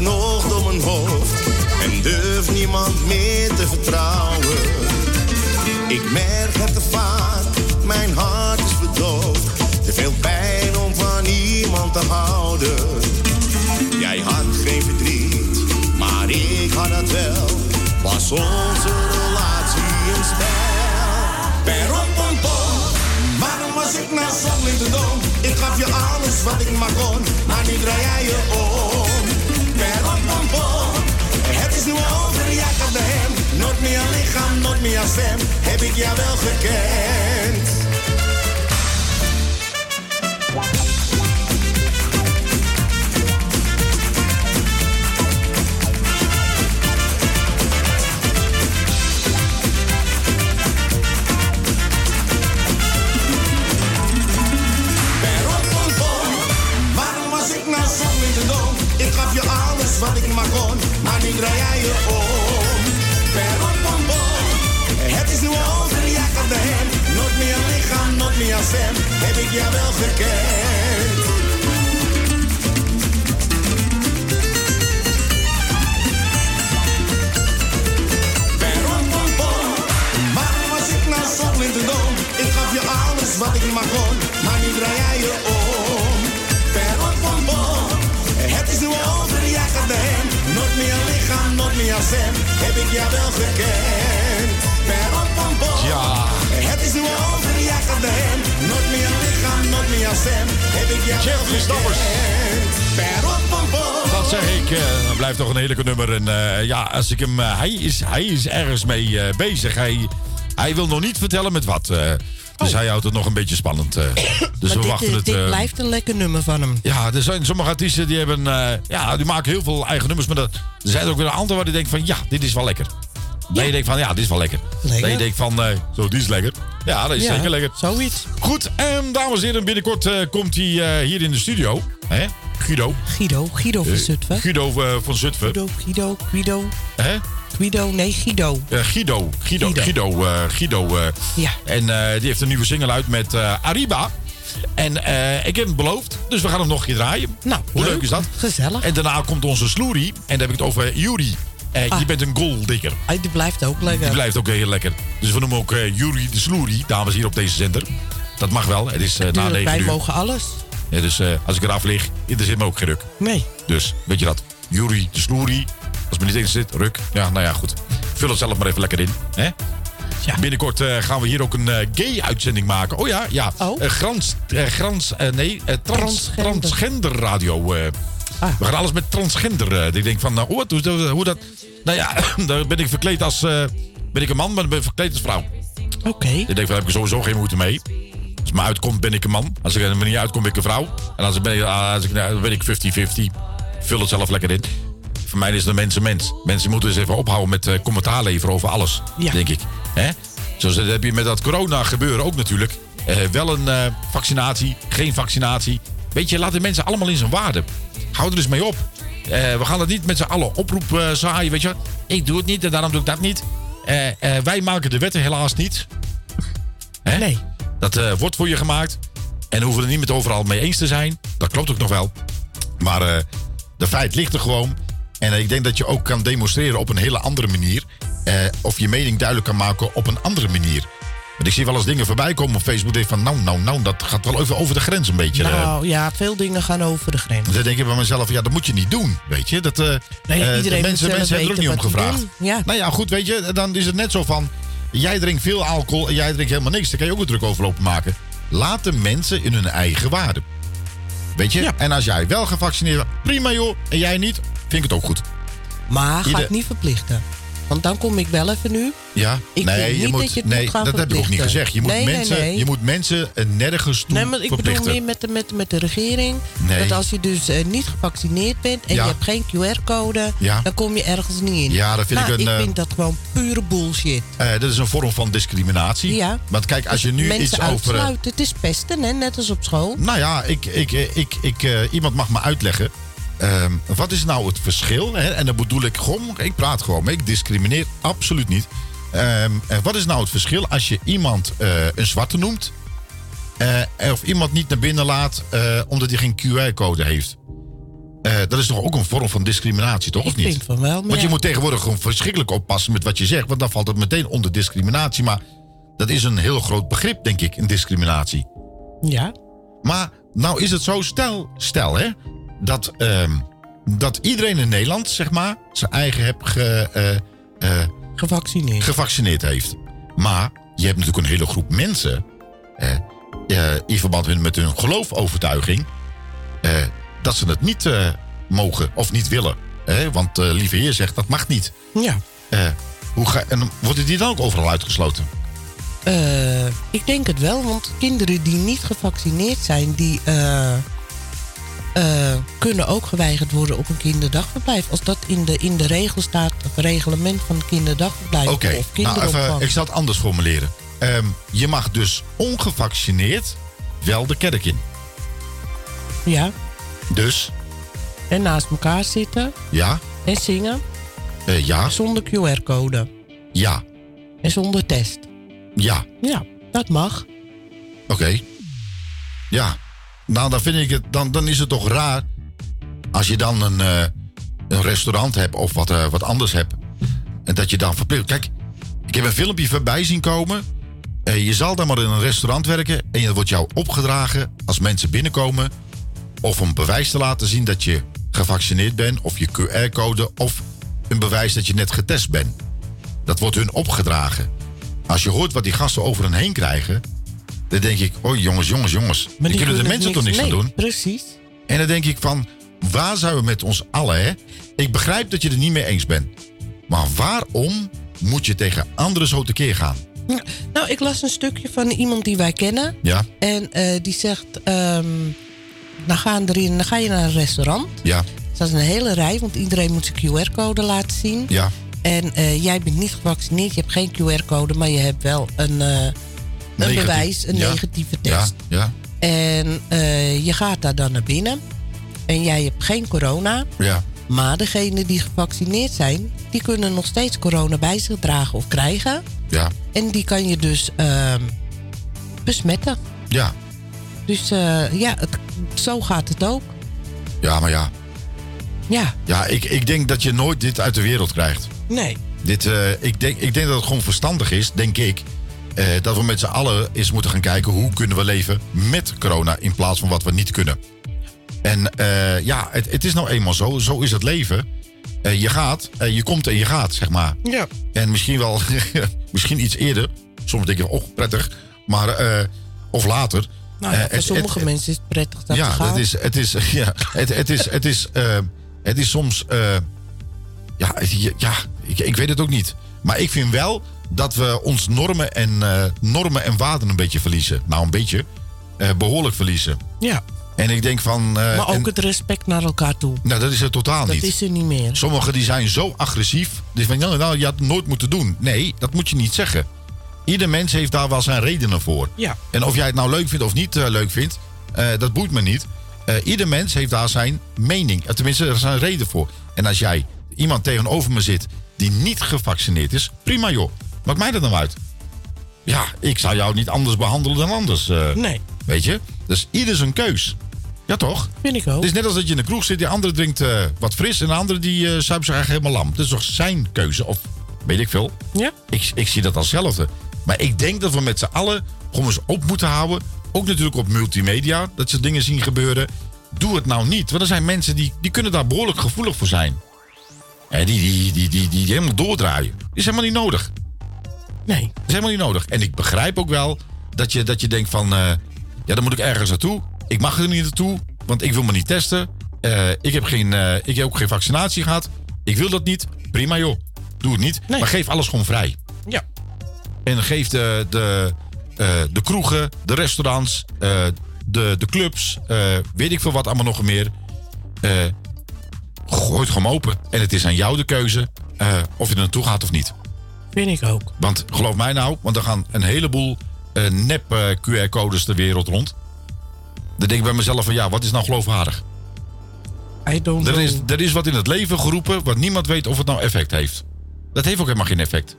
nog door mijn hoofd en durf niemand meer te vertrouwen. Ik merk het te vaak, mijn hart is verdoofd. Te veel pijn om van iemand te houden. Jij had geen verdriet, maar ik had het wel. Was onze relatie een spel? Per op een pom, waarom was ik nou zo in de dom? Ik gaf je alles wat ik maar kon, maar nu draai jij je om. heb ik jou wel gekend. Waarom was ik nou zo met de dom? Ik gaf je alles wat ik maar kon, maar nu draai jij je om. Heb ik jou wel gekend. Was ik nou zo blind en? Ik gaf je alles wat ik maar kon. Maar nu draai jij je om. Pom. Het is nu over, ja, gaat hem. Nooit meer lichaam, nooit meer stem. Heb ik jou wel gekend. Ja. Het is nu over, ja, gaat de hem. Nooit meer lichaam, nooit meer stem. Heb ik jou pom, pom. Dat zeg ik. eh, dat blijft toch een heerlijke nummer. En eh, ja, als ik hem. eh, hij, is, hij is ergens mee eh, bezig. Hij, hij wil nog niet vertellen met wat. eh, dus hij houdt het nog een beetje spannend. eh. dus maar we wachten het. dit blijft een lekker nummer van hem. ja, er zijn sommige artiesten die hebben. eh, ja, die maken heel veel eigen nummers. Maar dat, er zijn er ook weer een aantal waar je denkt van. Ja, dit is wel lekker. Dat je denkt van. Ja, dit is wel lekker. Lekker. Dat je denkt van. eh, zo, die is lekker. Ja, dat is Ja, zeker lekker. Zoiets. Goed, en dames en heren, binnenkort eh, komt hij eh, hier in de studio. Hè? Guido. Guido, Guido van Zutphen. Guido van Zutphen. Guido, Guido, Guido. Hè? Guido, nee, Guido. Guido. Guido. Guido. Guido eh. Ja. En die heeft een nieuwe single uit met Ariba. En ik heb hem beloofd, dus we gaan hem nog een keer draaien. Nou, Hoe leuk, leuk. is dat? Gezellig. En daarna komt onze Sloerie. En dan heb ik het over Yuri. Eh, Je Ah. bent een goaldikker. Ah, Die blijft ook lekker. Die blijft ook heel lekker. Dus we noemen ook eh Yuri de Sloerie, dames hier op deze zender. Dat mag wel. Het is eh, na Tuurlijk, 9 wij mogen alles. Ja, dus als ik eraf lig, interesseert me ook geen ruk. Nee. Dus, weet je dat? Yuri de Sloerie. Als me niet eens zit, ruk. Ja, nou ja, goed. Vul het zelf maar even lekker in. Hè? Binnenkort eh, gaan we hier ook een gay-uitzending maken. Oh ja, ja. Oh. Grans, grans, nee, trans, Transgender. transgender radio. Eh. Ah. We gaan alles met transgender. eh. ik denk van, nou, wat, hoe, hoe dat... Nou ja, dan ben ik verkleed als... eh, ben ik een man, maar dan ben ik verkleed als vrouw. Oké. Ik denk van, daar heb ik sowieso geen moeite mee. Als het me uitkomt, ben ik een man. Als ik er niet uitkom, ben ik een vrouw. En als ik ben, als ik, nou, dan ben ik 50-50. Vul het zelf lekker in. Voor mij is het een mens een mens. Mensen moeten eens even ophouden met eh, commentaar leveren over alles. Ja. Denk ik. Hè? Zoals dat heb je met dat corona gebeuren ook natuurlijk. Eh, wel een eh, vaccinatie, geen vaccinatie. Weet je, laat de mensen allemaal in zijn waarde. Hou er eens mee op. Eh, we gaan het niet met z'n allen oproep eh, zaaien, weet je. wat. Ik doe het niet en daarom doe ik dat niet. Eh, wij maken de wetten helaas niet. Hè? Nee. Dat wordt voor je gemaakt. En hoeven er niet met overal mee eens te zijn. Dat klopt ook nog wel. Maar de feit ligt er gewoon. En ik denk dat je ook kan demonstreren op een hele andere manier. Of je mening duidelijk kan maken op een andere manier. Want ik zie wel eens dingen voorbij komen op Facebook. Denk van, nou, nou, nou, dat gaat wel even over de grens een beetje. eh. Nou ja, veel dingen gaan over de grens. Dan denk ik bij mezelf, ja, dat moet je niet doen, weet je. Dat, eh, Nee, eh, iedereen mensen, mensen hebben er ook niet om gevraagd. Ja. Nou ja, goed, weet je, dan is het net zo van... Jij drinkt veel alcohol en jij drinkt helemaal niks. Daar kan je ook een druk over lopen maken. Laat de mensen in hun eigen waarde. Weet je? En als jij wel gevaccineerd bent, prima joh. En jij niet, vind ik het ook goed. Maar ga ik niet verplichten. Want dan kom ik wel even nu. Ja? Ik nee, je niet moet, dat je het nee, moet gaan dat heb ik ook niet gezegd. Je moet, Nee, mensen, nee. Je moet mensen nergens toe Nee, maar ik bedoel meer met de, met, met de regering. Dat als je dus eh, niet gevaccineerd bent en Ja. je hebt geen QR-code, Ja. dan kom je ergens niet in. Ja, dat vind Nou, ik een, Ik eh, vind dat gewoon pure bullshit. Eh, dat is een vorm van discriminatie. Ja. Want kijk, als je nu Mensen iets over... uitsluiten. Het is pesten, hè? net als op school. Nou ja, ik, ik, ik, ik, ik, iemand mag me uitleggen. Ehm, wat is nou het verschil? Hè? En dan bedoel ik gewoon, ik praat gewoon mee. Ik discrimineer absoluut niet. En wat is nou het verschil als je iemand eh, een zwarte noemt? eh, of iemand niet naar binnen laat omdat hij geen QR-code heeft? Dat is toch ook een vorm van discriminatie, toch? of niet? vind van wel, maar Want je moet tegenwoordig gewoon verschrikkelijk oppassen met wat je zegt. Want dan valt het meteen onder discriminatie. Maar dat is een heel groot begrip, denk ik, een discriminatie. Ja. Maar nou is het zo, stel, stel hè, dat, ehm, dat iedereen in Nederland, zeg maar, zijn eigen heb ge, eh, eh, Gevaccineerd. gevaccineerd heeft. Maar je hebt natuurlijk een hele groep mensen, eh, in verband met- hun geloofovertuiging, dat ze het niet mogen of niet willen. Hè? Want eh lieve heer zegt dat mag niet. Ja. Hoe ga, en worden die dan ook overal uitgesloten? Ik denk het wel, want kinderen die niet gevaccineerd zijn, die eh, kunnen ook geweigerd worden op een kinderdagverblijf. Als dat in de, in de regel staat, het reglement van het kinderdagverblijf Oké, of nou kinderopvang. even, ik zal het anders formuleren. Ehm, je mag dus ongevaccineerd wel de kerk in. Ja, Dus, en naast elkaar zitten ja, en zingen. Eh, ja. Zonder QR-code. Ja. En zonder test. Ja. Ja, dat mag. Oké. Ja. Nou, dan vind ik het. Dan, dan is het toch raar. Als je dan een, eh, een restaurant hebt of wat, eh, wat anders hebt. En dat je dan verplicht. Kijk, ik heb een filmpje voorbij zien komen. Eh, je zal dan maar in een restaurant werken. En het wordt jou opgedragen als mensen binnenkomen. Of een bewijs te laten zien dat je gevaccineerd bent. Of je QR-code. Of een bewijs dat je net getest bent. Dat wordt hun opgedragen. Als je hoort wat die gasten over hen heen krijgen. Dan denk ik, oh jongens, jongens, jongens. Maar die kunnen de mensen toch niks aan doen? Precies. En dan denk ik van, waar zijn we met ons allen, hè? Ik begrijp dat je er niet mee eens bent. Maar waarom moet je tegen anderen zo tekeer gaan? Nou, ik las een stukje van iemand die wij kennen. Ja, En eh, die zegt, ehm, dan, gaan erin, dan ga je naar een restaurant. ja, Er staat een hele rij, want iedereen moet zijn QR-code laten zien. ja. En eh, jij bent niet gevaccineerd, je hebt geen QR-code, maar je hebt wel een, een bewijs, een Ja. negatieve Ja, test. ja, En eh, je gaat daar dan naar binnen. En jij hebt geen corona. ja. Maar degenen die gevaccineerd zijn, die kunnen nog steeds corona bij zich dragen of krijgen. Ja, En die kan je dus ehm, besmetten. ja. Dus eh, ja, het, zo gaat het ook. Ja, maar ja. Ja, Ja, ik, ik denk dat je nooit dit uit de wereld krijgt. nee. Dit, eh, ik, denk, ik denk dat het gewoon verstandig is, denk ik. Eh, dat we met z'n allen eens moeten gaan kijken hoe kunnen we leven met corona in plaats van wat we niet kunnen. En eh, ja, het, het is nou eenmaal zo. Zo is het leven. Eh, je gaat, je komt en je gaat, zeg maar. Ja. En misschien wel, misschien iets eerder. Soms denk je, oh, prettig. Maar, of later. Nou ja, voor het- sommige het- mensen is het prettig dat ja, dat is, het is, ja, het, het is, het is, het is soms, ja, het- ja ik, ik weet het ook niet. Maar ik vind wel dat we ons normen en, eh, normen en waarden een beetje verliezen. Nou, een beetje, eh, behoorlijk verliezen. Ja. En ik denk van... eh, maar ook en- het respect naar elkaar toe. nou, dat is het totaal Dat niet. is er niet meer. Sommigen die zijn zo agressief. Die van, nou, nou, je had het nooit moeten doen. Nee, dat moet je niet zeggen. Ieder mens heeft daar wel zijn redenen voor. Ja. En of jij het nou leuk vindt of niet leuk vindt, dat boeit me niet. Ieder mens heeft daar zijn mening. Tenminste, er is een reden voor. En als jij iemand tegenover me zit die niet gevaccineerd is, prima joh. Maakt mij dat nou uit? Ja, ik zou jou niet anders behandelen dan anders. eh, Nee. Weet je? Dus ieder zijn keus. Ja, toch? Vind ik ook. Het is net als dat je in de kroeg zit, die andere drinkt eh, wat fris en de andere die eh zuipt zich eigenlijk helemaal lam. Dat is toch zijn keuze? Of weet ik veel. Ja. Ik, ik zie dat als hetzelfde. Maar ik denk dat we met z'n allen gewoon eens op moeten houden. Ook natuurlijk op multimedia, dat ze dingen zien gebeuren. Doe het nou niet. Want er zijn mensen die, die kunnen daar behoorlijk gevoelig voor zijn. En die, die, die, die, die, helemaal doordraaien. Is helemaal niet nodig. Nee. is helemaal niet nodig. En ik begrijp ook wel dat je, dat je denkt van... eh, ja, dan moet ik ergens naartoe. Ik mag er niet naartoe, want ik wil me niet testen. Eh, ik, heb geen, eh, ik heb ook geen vaccinatie gehad. Ik wil dat niet. Prima joh. Doe het niet. Maar geef alles gewoon vrij. Ja. En geef de, de, de kroegen, de restaurants, de, de clubs, weet ik veel wat allemaal nog meer. Gooi het gewoon open. En het is aan jou de keuze of je er naartoe gaat of niet. Vind ik ook. Want geloof mij nou, want er gaan een heleboel eh, nep eh, QR-codes de wereld rond. Dan denk ik bij mezelf van ja, wat is nou geloofwaardig? I don't Er is, er is wat in het leven geroepen wat niemand weet of het nou effect heeft. Dat heeft ook helemaal geen effect.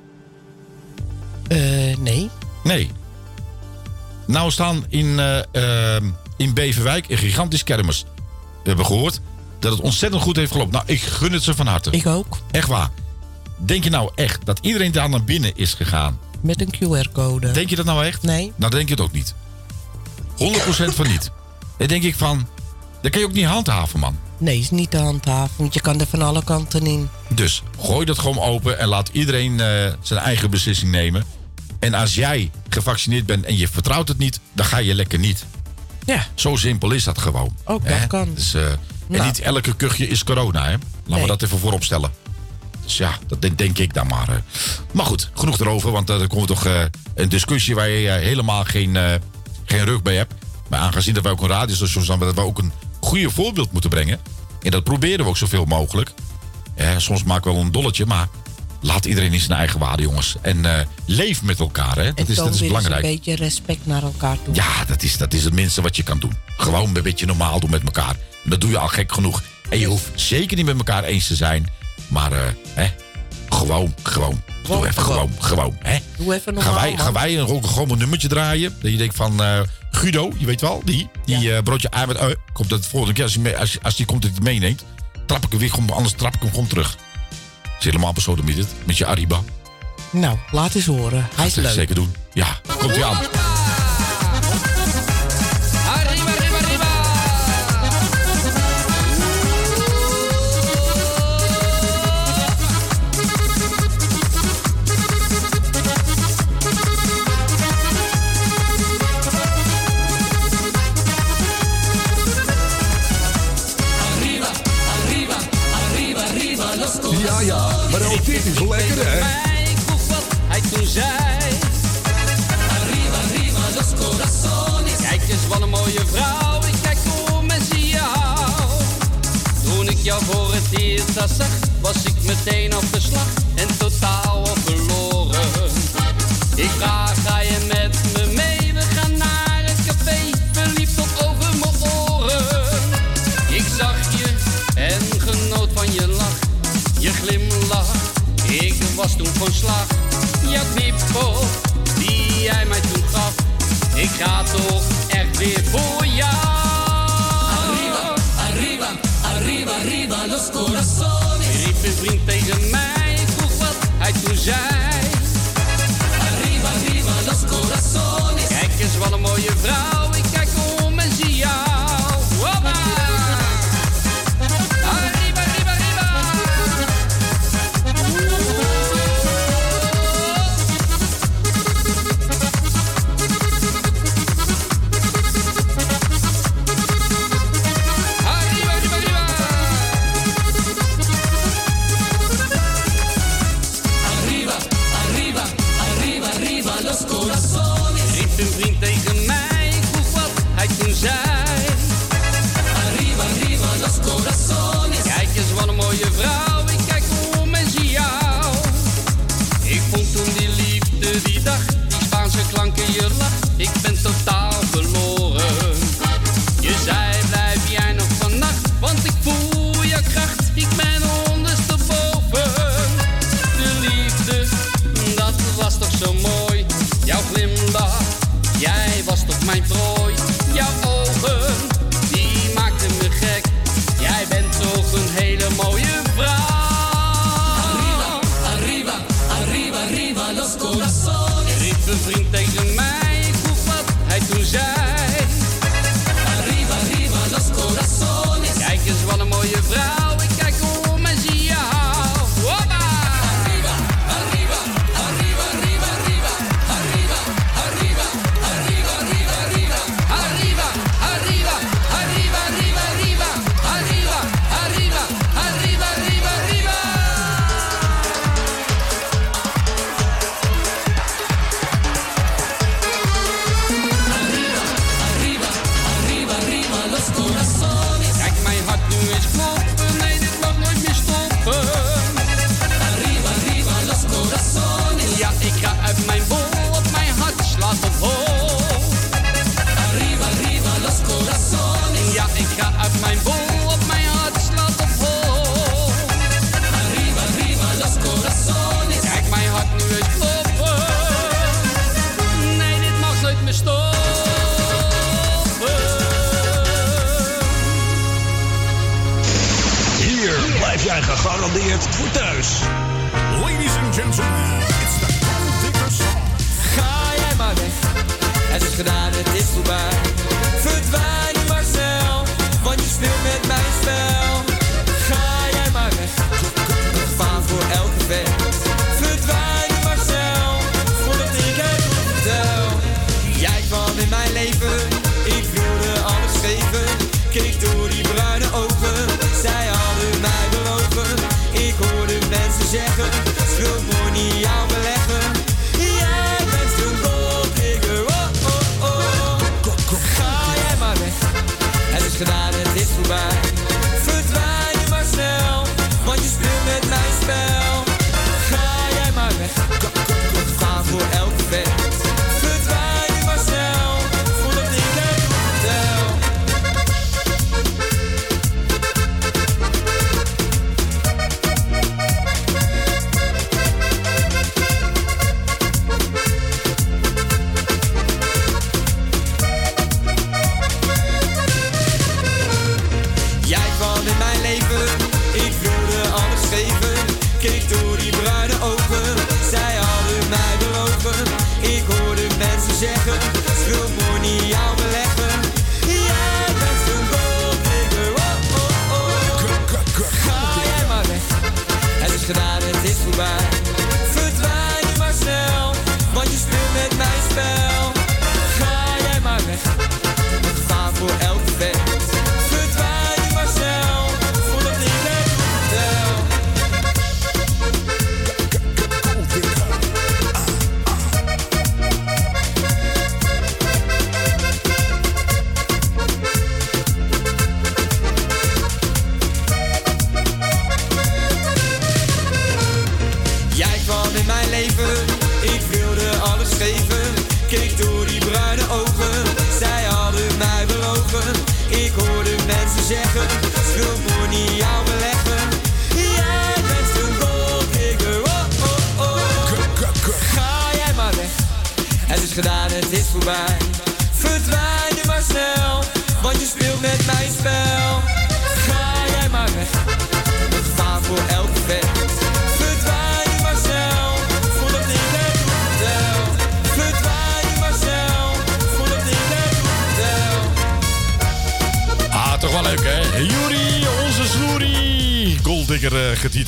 Eh, nee. Nee. Nou staan in, eh, ehm, in Beverwijk een gigantisch kermis. We hebben gehoord dat het ontzettend goed heeft gelopen. Nou, ik gun het ze van harte. Ik ook. Echt waar. Denk je nou echt dat iedereen daar naar binnen is gegaan? Met een QR-code. Denk je dat nou echt? Nee. Nou, denk je het ook niet. 100% van niet. Dan denk ik van, dat kan je ook niet handhaven, man. Nee, is niet te handhaven, want je kan er van alle kanten in. Dus gooi dat gewoon open en laat iedereen eh, zijn eigen beslissing nemen. En als jij gevaccineerd bent en je vertrouwt het niet, dan ga je lekker niet. Ja. Zo simpel is dat gewoon. Ook Hè? dat kan. Dus, eh, En Nou. niet elke kuchje is corona, hè? Laten Nee. we dat even voorop stellen. Dus ja, dat denk, denk ik dan maar. eh. Maar goed, genoeg erover, want er komt toch eh, een discussie waar je eh, helemaal geen, eh, geen rug bij hebt. Maar aangezien dat wij ook een radiostation zijn, dat we ook een goede voorbeeld moeten brengen. En dat proberen we ook zoveel mogelijk. Eh, soms maken we wel een dolletje, maar laat iedereen in zijn eigen waarde, jongens. En eh, leef met elkaar, hè? En Dat is, toon dat is belangrijk. een beetje respect naar elkaar toe. Ja, dat is, dat is het minste wat je kan doen. Gewoon een beetje normaal doen met elkaar. En dat doe je al gek genoeg. En je hoeft zeker niet met elkaar eens te zijn. Maar, eh, hè, gewoon, gewoon. Doe even gewoon, gewoon. Hè? Doe even gaan wij, gaan wij een, gewoon nummertje draaien. Dat je denkt van, eh, Guido, je weet wel, die, die eh, broodje aan met uh, komt dat volgende keer als, hij, als, als die komt dat hij meeneemt, trap ik hem weer, anders trap ik hem gewoon terug. Dat is helemaal persoonlijk met je Ariba. Nou, laat eens horen. Hij is leuk. zeker doen. Ja, komt hij aan. dit is lekker, hè? Ik vroeg wat hij toen zei. Kijk eens wat een mooie vrouw, ik kijk om en zie je. Toen ik jou voor het eerst zag, was ik meteen op de slag toen van slag. Ja, knipoog die jij mij toen gaf. Ik ga toch echt weer voor jou. Arriba, arriba, arriba, arriba los corazones. Riep een vriend tegen mij, vroeg wat hij toen zei. Arriba, arriba los corazones. Kijk eens wat een mooie vraag.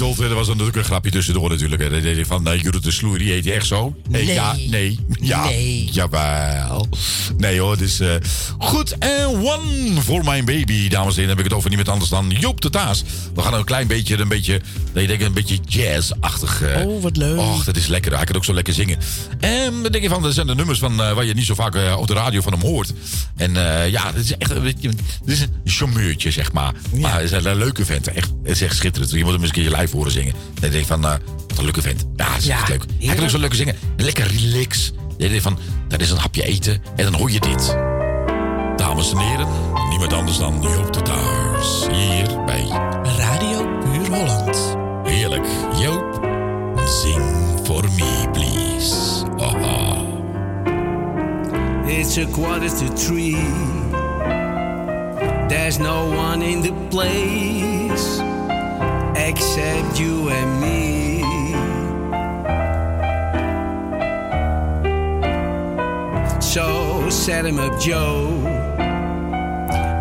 Eh, getiteld. Er was natuurlijk een grapje tussendoor natuurlijk. hè. Dat deed van Sloerie. Heet hij echt zo? Eh, Nee. Ja, nee. Ja, Nee. jawel. Nee hoor, dus eh, goed. En One for My Baby, dames en heren. heb ik het over niemand anders dan Joop de Taas. We gaan een klein beetje, een beetje, nee, ik denk een beetje jazz-achtig. eh. Oh, wat leuk. Och, dat is lekker. Hij kan ook zo lekker zingen. En dan denk je van, dat zijn de nummers van, waar je niet zo vaak op de radio van hem hoort. En ja, het is echt een beetje, dit is een charmeurtje, zeg maar. Maar hij is een leuke vent. Echt, het is echt schitterend. Je moet hem eens een keer live horen zingen. Dan denk je van, wat een leuke vent. Ja, dat is Ja, echt leuk. Hij kan ook zo lekker zingen. Lekker relax. Denkt van, dat is een hapje eten. En dan hoor je dit. Dames en heren, niemand anders dan Joop de Taars. Hier bij Radio Puur Holland. Heerlijk. Joop, zing for me, please. It's a quarter to three. There's no one in the place except you and me. So set him up, Joe.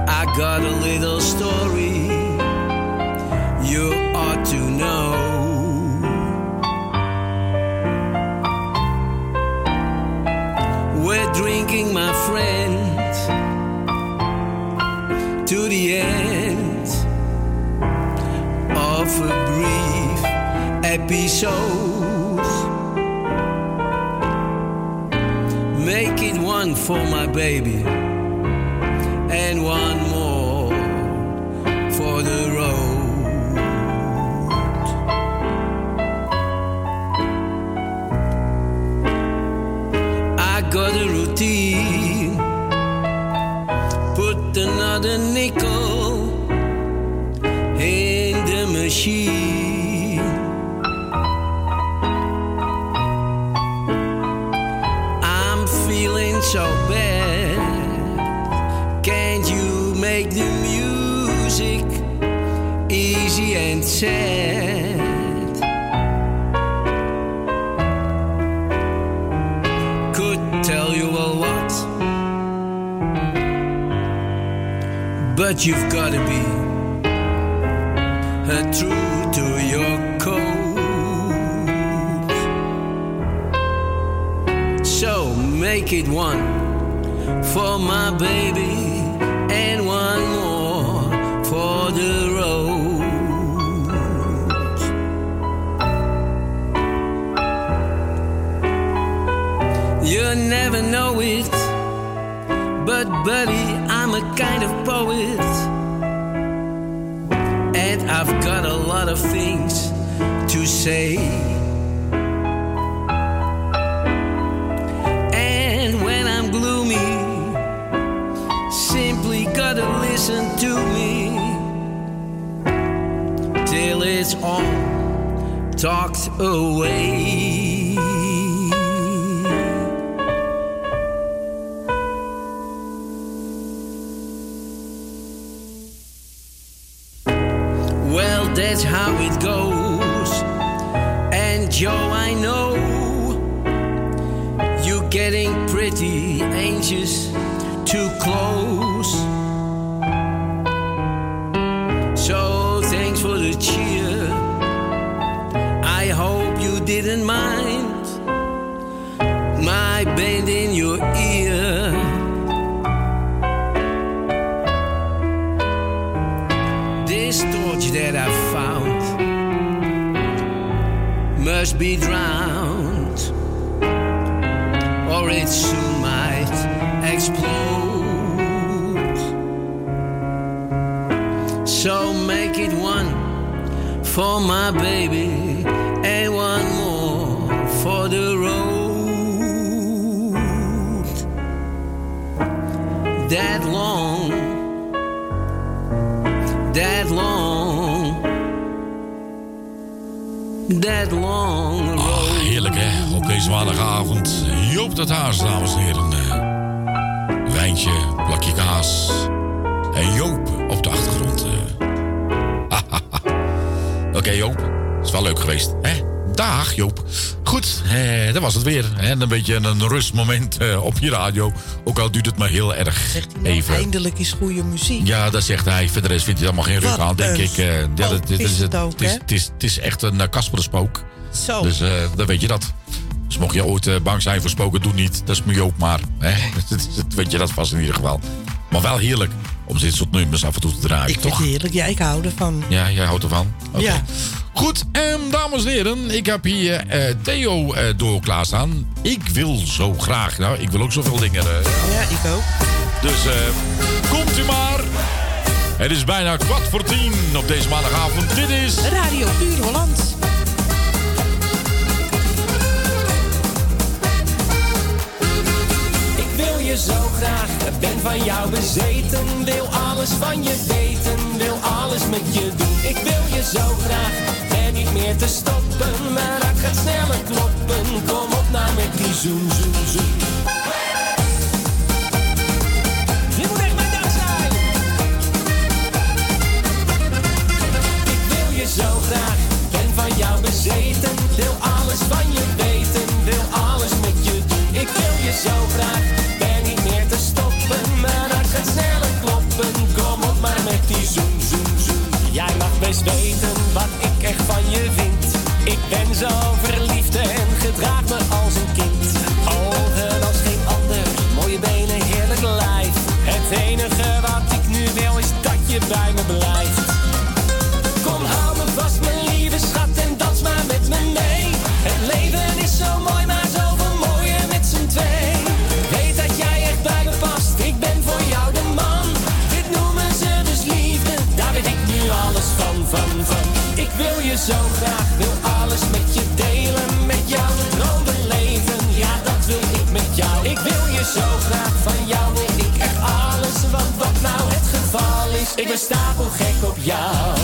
I got a little story you ought to know. We're drinking, my friend, to the end of a brief episode. Make it one for my baby, and one more for the road. I got a routine. Put another nickel in the machine. Could tell you a lot. But you've gotta be uh, true to your code. So make it one for my baby know it, but buddy, I'm a kind of poet. And I've got a lot of things to say. And when I'm gloomy, simply gotta listen to me till it's all talked away. Maandagavond. Joop dat haas, dames en heren. Eh, wijntje, plakje kaas. En Joop op de achtergrond. eh. Oké Joop, is wel leuk geweest. Hè? Dag Joop. Goed, eh, dat was het weer. En een beetje een rustmoment eh, op je radio. Ook al duurt het maar heel erg even. Eindelijk is goede muziek. Ja, dat zegt hij. Verder rest vindt hij allemaal geen ruk aan, denk ik. eh, ja, dat, dit is, het, ook, het, is, het, is, het is echt een uh, Kasperspook. Zo. Dus eh, dan weet je dat. Mocht je ooit eh, bang zijn voor spoken, doe niet. Dat is me ook maar. Hè? Dat weet je dat vast in ieder geval. Maar wel heerlijk om dit soort nummers af en toe te draaien, Ik toch? heerlijk. Ja, ik hou ervan. Ja, jij houdt ervan? Ja. Goed, en dames en heren, ik heb hier eh, Theo eh, door klaarstaan. Ik wil zo graag, nou, ik wil ook zoveel dingen. Ja, ik ook. dus komt u maar. Het is bijna kwart voor tien op deze maandagavond. Dit is... Radio Puur Holland. Je zo graag, ik ben van jou bezeten. Wil alles van je weten, wil alles met je doen. Ik wil je zo graag, ben niet meer te stoppen. Mijn hart gaat sneller kloppen. Kom op nou met die zoen, zoen, zoen. Dit moet echt mijn zijn. Ik wil je zo graag, ben van jou bezeten. Wil alles van je weten, wil alles met je doen. Ik wil je zo graag, Best weten wat ik echt van je vind. Ik ben zo verliefd en gedraag me als een kind. Ogen als geen ander, mooie benen, heerlijk lijf. Het enige wat ik nu wil is dat je bij me blijft. Kom, hou me vast, zo graag, wil alles met je delen. Met jou de droom beleven, ja dat wil ik met jou. Ik wil je zo graag, van jou wil ik echt alles. Want wat nou het geval is, ik ben stapelgek op jou.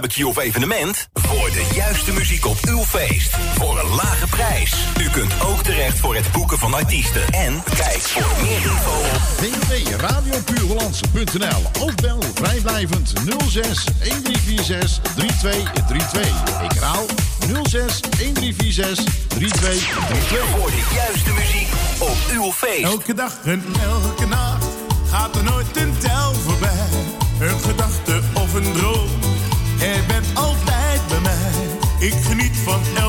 barbecue of evenement? Voor de juiste muziek op uw feest. Voor een lage prijs. U kunt ook terecht voor het boeken van artiesten. En kijk voor meer info op www.radiopuurhollands.nl Of bel vrijblijvend 06 1346 3232. Ik herhaal 06 1346 3232. Voor de juiste muziek op uw feest. Elke dag en elke nacht gaat er nooit een tel voorbij. Een gedachte of een droom je bent altijd bij mij. Ik geniet van elke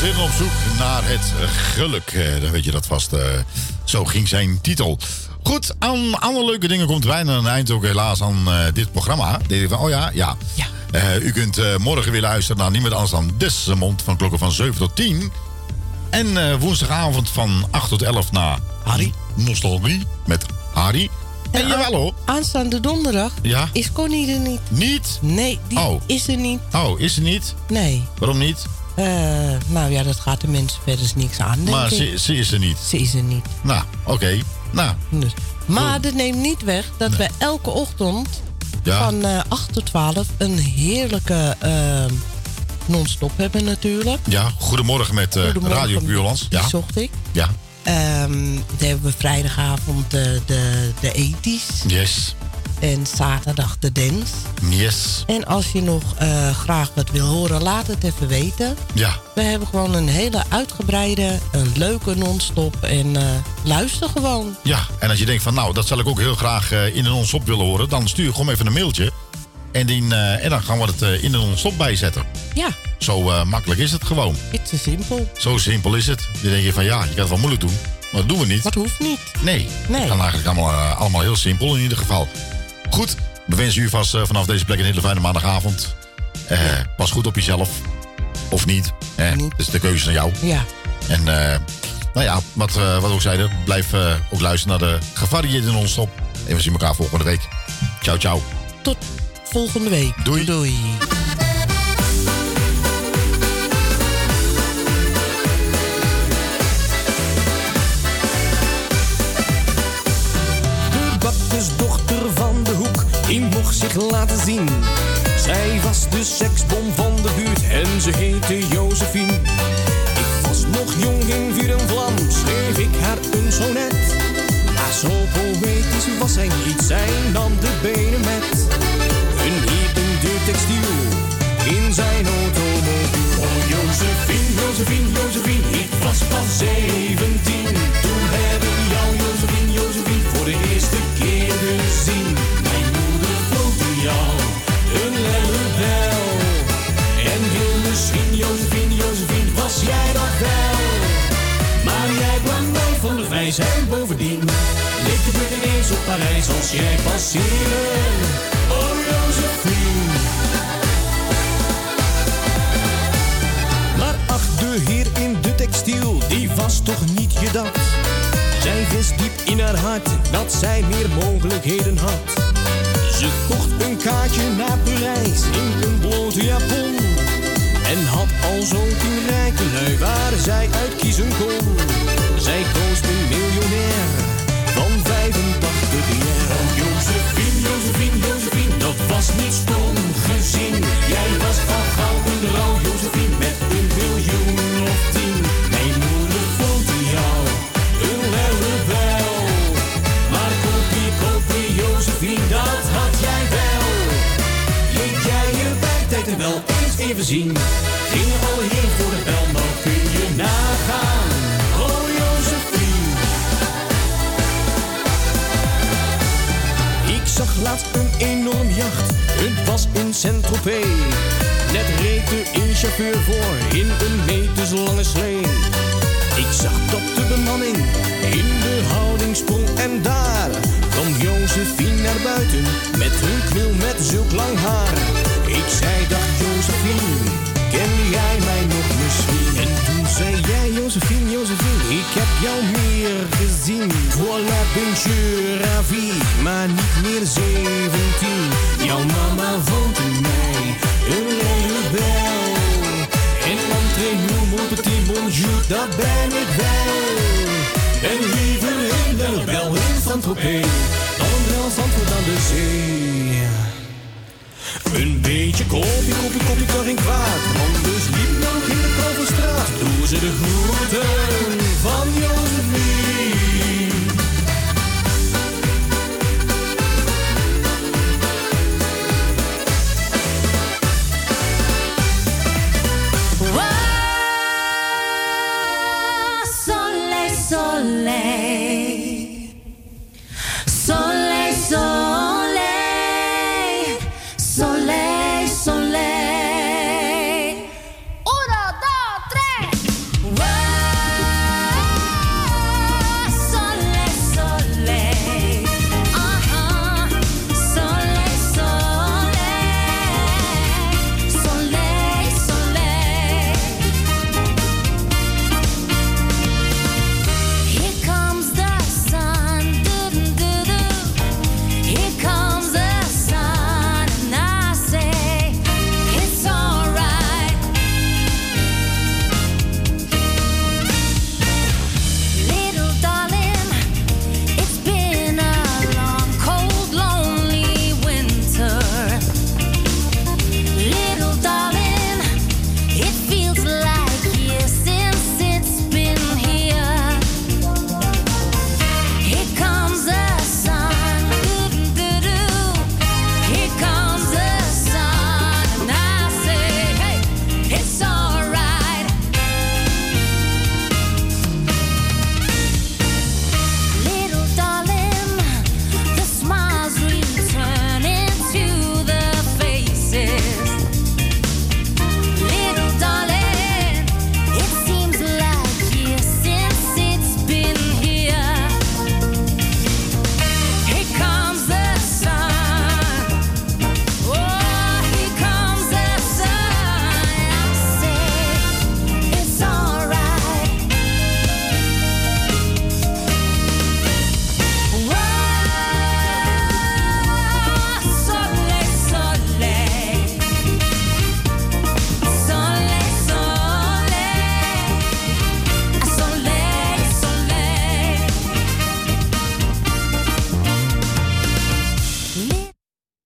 dames en heren, op zoek naar het geluk. Eh, dan weet je dat vast. eh, zo ging zijn titel. Goed, aan alle leuke dingen komt bijna een eind ook helaas aan eh, dit programma. Denk je van, oh ja, ja. U kunt morgen weer luisteren naar niemand anders dan Desmond van klokken van 7 tot 10. En woensdagavond van 8 tot 11 naar Harry. Nostalgie met Harry. En, jawel hoor. Aanstaande donderdag Ja? is Connie er niet. Niet? Nee, die Oh. is er niet. Oh, is ze niet? Nee. Waarom niet? Eh, nou ja, dat gaat de mensen verder niks aan, denk maar ik. ze, ze is er niet. Ze is er niet. Nou, oké. Nou, Dus. Maar dat neemt niet weg dat we elke ochtend Ja. van eh 8 tot 12 een heerlijke eh, non-stop hebben natuurlijk. ja, goedemorgen met eh, Goedemorgen, Radio Puurlands. Ja. Die zocht ik. Ja. Ehm, dan hebben we vrijdagavond de, de, de ethisch. Yes. En zaterdag de dance. Yes. En als je nog eh, graag wat wil horen, laat het even weten. Ja. We hebben gewoon een hele uitgebreide, een leuke non-stop. En eh, luister gewoon. Ja, en als je denkt van nou, dat zal ik ook heel graag eh, in een non-stop willen horen, dan stuur gewoon even een mailtje. En, die, en dan gaan we het in een non-stop bijzetten. Ja, Zo makkelijk is het gewoon. it's a simpel. Zo simpel is het. Dan denk je van ja, je kan het wel moeilijk doen. Maar dat doen we niet. Dat hoeft niet. Nee. Nee. Het kan eigenlijk allemaal, allemaal heel simpel in ieder geval. Goed, we wensen u vast eh, vanaf deze plek een hele fijne maandagavond. Eh, Pas goed op jezelf. Of niet. Hè? Dat is de keuze aan jou. Ja. En eh, nou ja, wat, eh, wat we ook zeiden, blijf ook luisteren naar de gevarieerde non-stop. En we zien elkaar volgende week. Ciao, ciao. Tot volgende week. Doei. Doei. Die mocht zich laten zien. Zij was de seksbom van de buurt en ze heette Josephine. Ik was nog jong in vuur en vlam, schreef ik haar een sonnet. Maar zo poëtisch was zij niet, zij nam de benen met. In de textiel, in zijn automobiel. Oh Josephine, Josephine, Josephine, ik was pas 17. Toen heb ik jou, Josephine, Josephine, voor de eerste keer gezien. Jou, een rebel. En wil misschien, Josephine, Josephine, was jij dat wel? Maar jij kwam nooit van de wijsheid bovendien. Ligt de buurt ineens op Parijs als jij passeerde. Oh Josephine. Maar ach, de heer in de textiel, die was toch niet je dat? Zij wist diep in haar hart dat zij meer mogelijkheden had. Ze kocht een kaartje naar Parijs in een blote japon. En had al zo tien rijke lui waar zij uit kiezen kon. Zij koos een miljonair van 85 jaar. Oh Josephine, Josephine, Josephine, dat was niet stom gezien. Jij was van goud en rouw, Josephine, Gingen alle heren voor de bel, kun je nagaan? Oh Josephine. Ik zag laatst een enorm jacht Het was in Saint-Tropez. Net reed een chauffeur voor in een meterslange slee. Ik zag dat de bemanning in de houding sprong en daar kwam Josephine naar buiten met hun knul met zulk lang haar. Ik zei, dag Josephine, ken jij mij nog misschien? En toen zei jij, Josephine, Josephine, ik heb jou meer gezien. Voilà, ben je ravi, maar niet meer 17. Jouw mama vond in mij een lelijk bel. En entree nous, mon petit bonjour, dat ben ik wel. En liever in de bel in Saint-Tropez, dan bel Zandvoort aan de zee. Een beetje koppie, koffie, koffie kan geen kwaad. dus liep nog in de straat. Doe ze de groeten van Jozefie.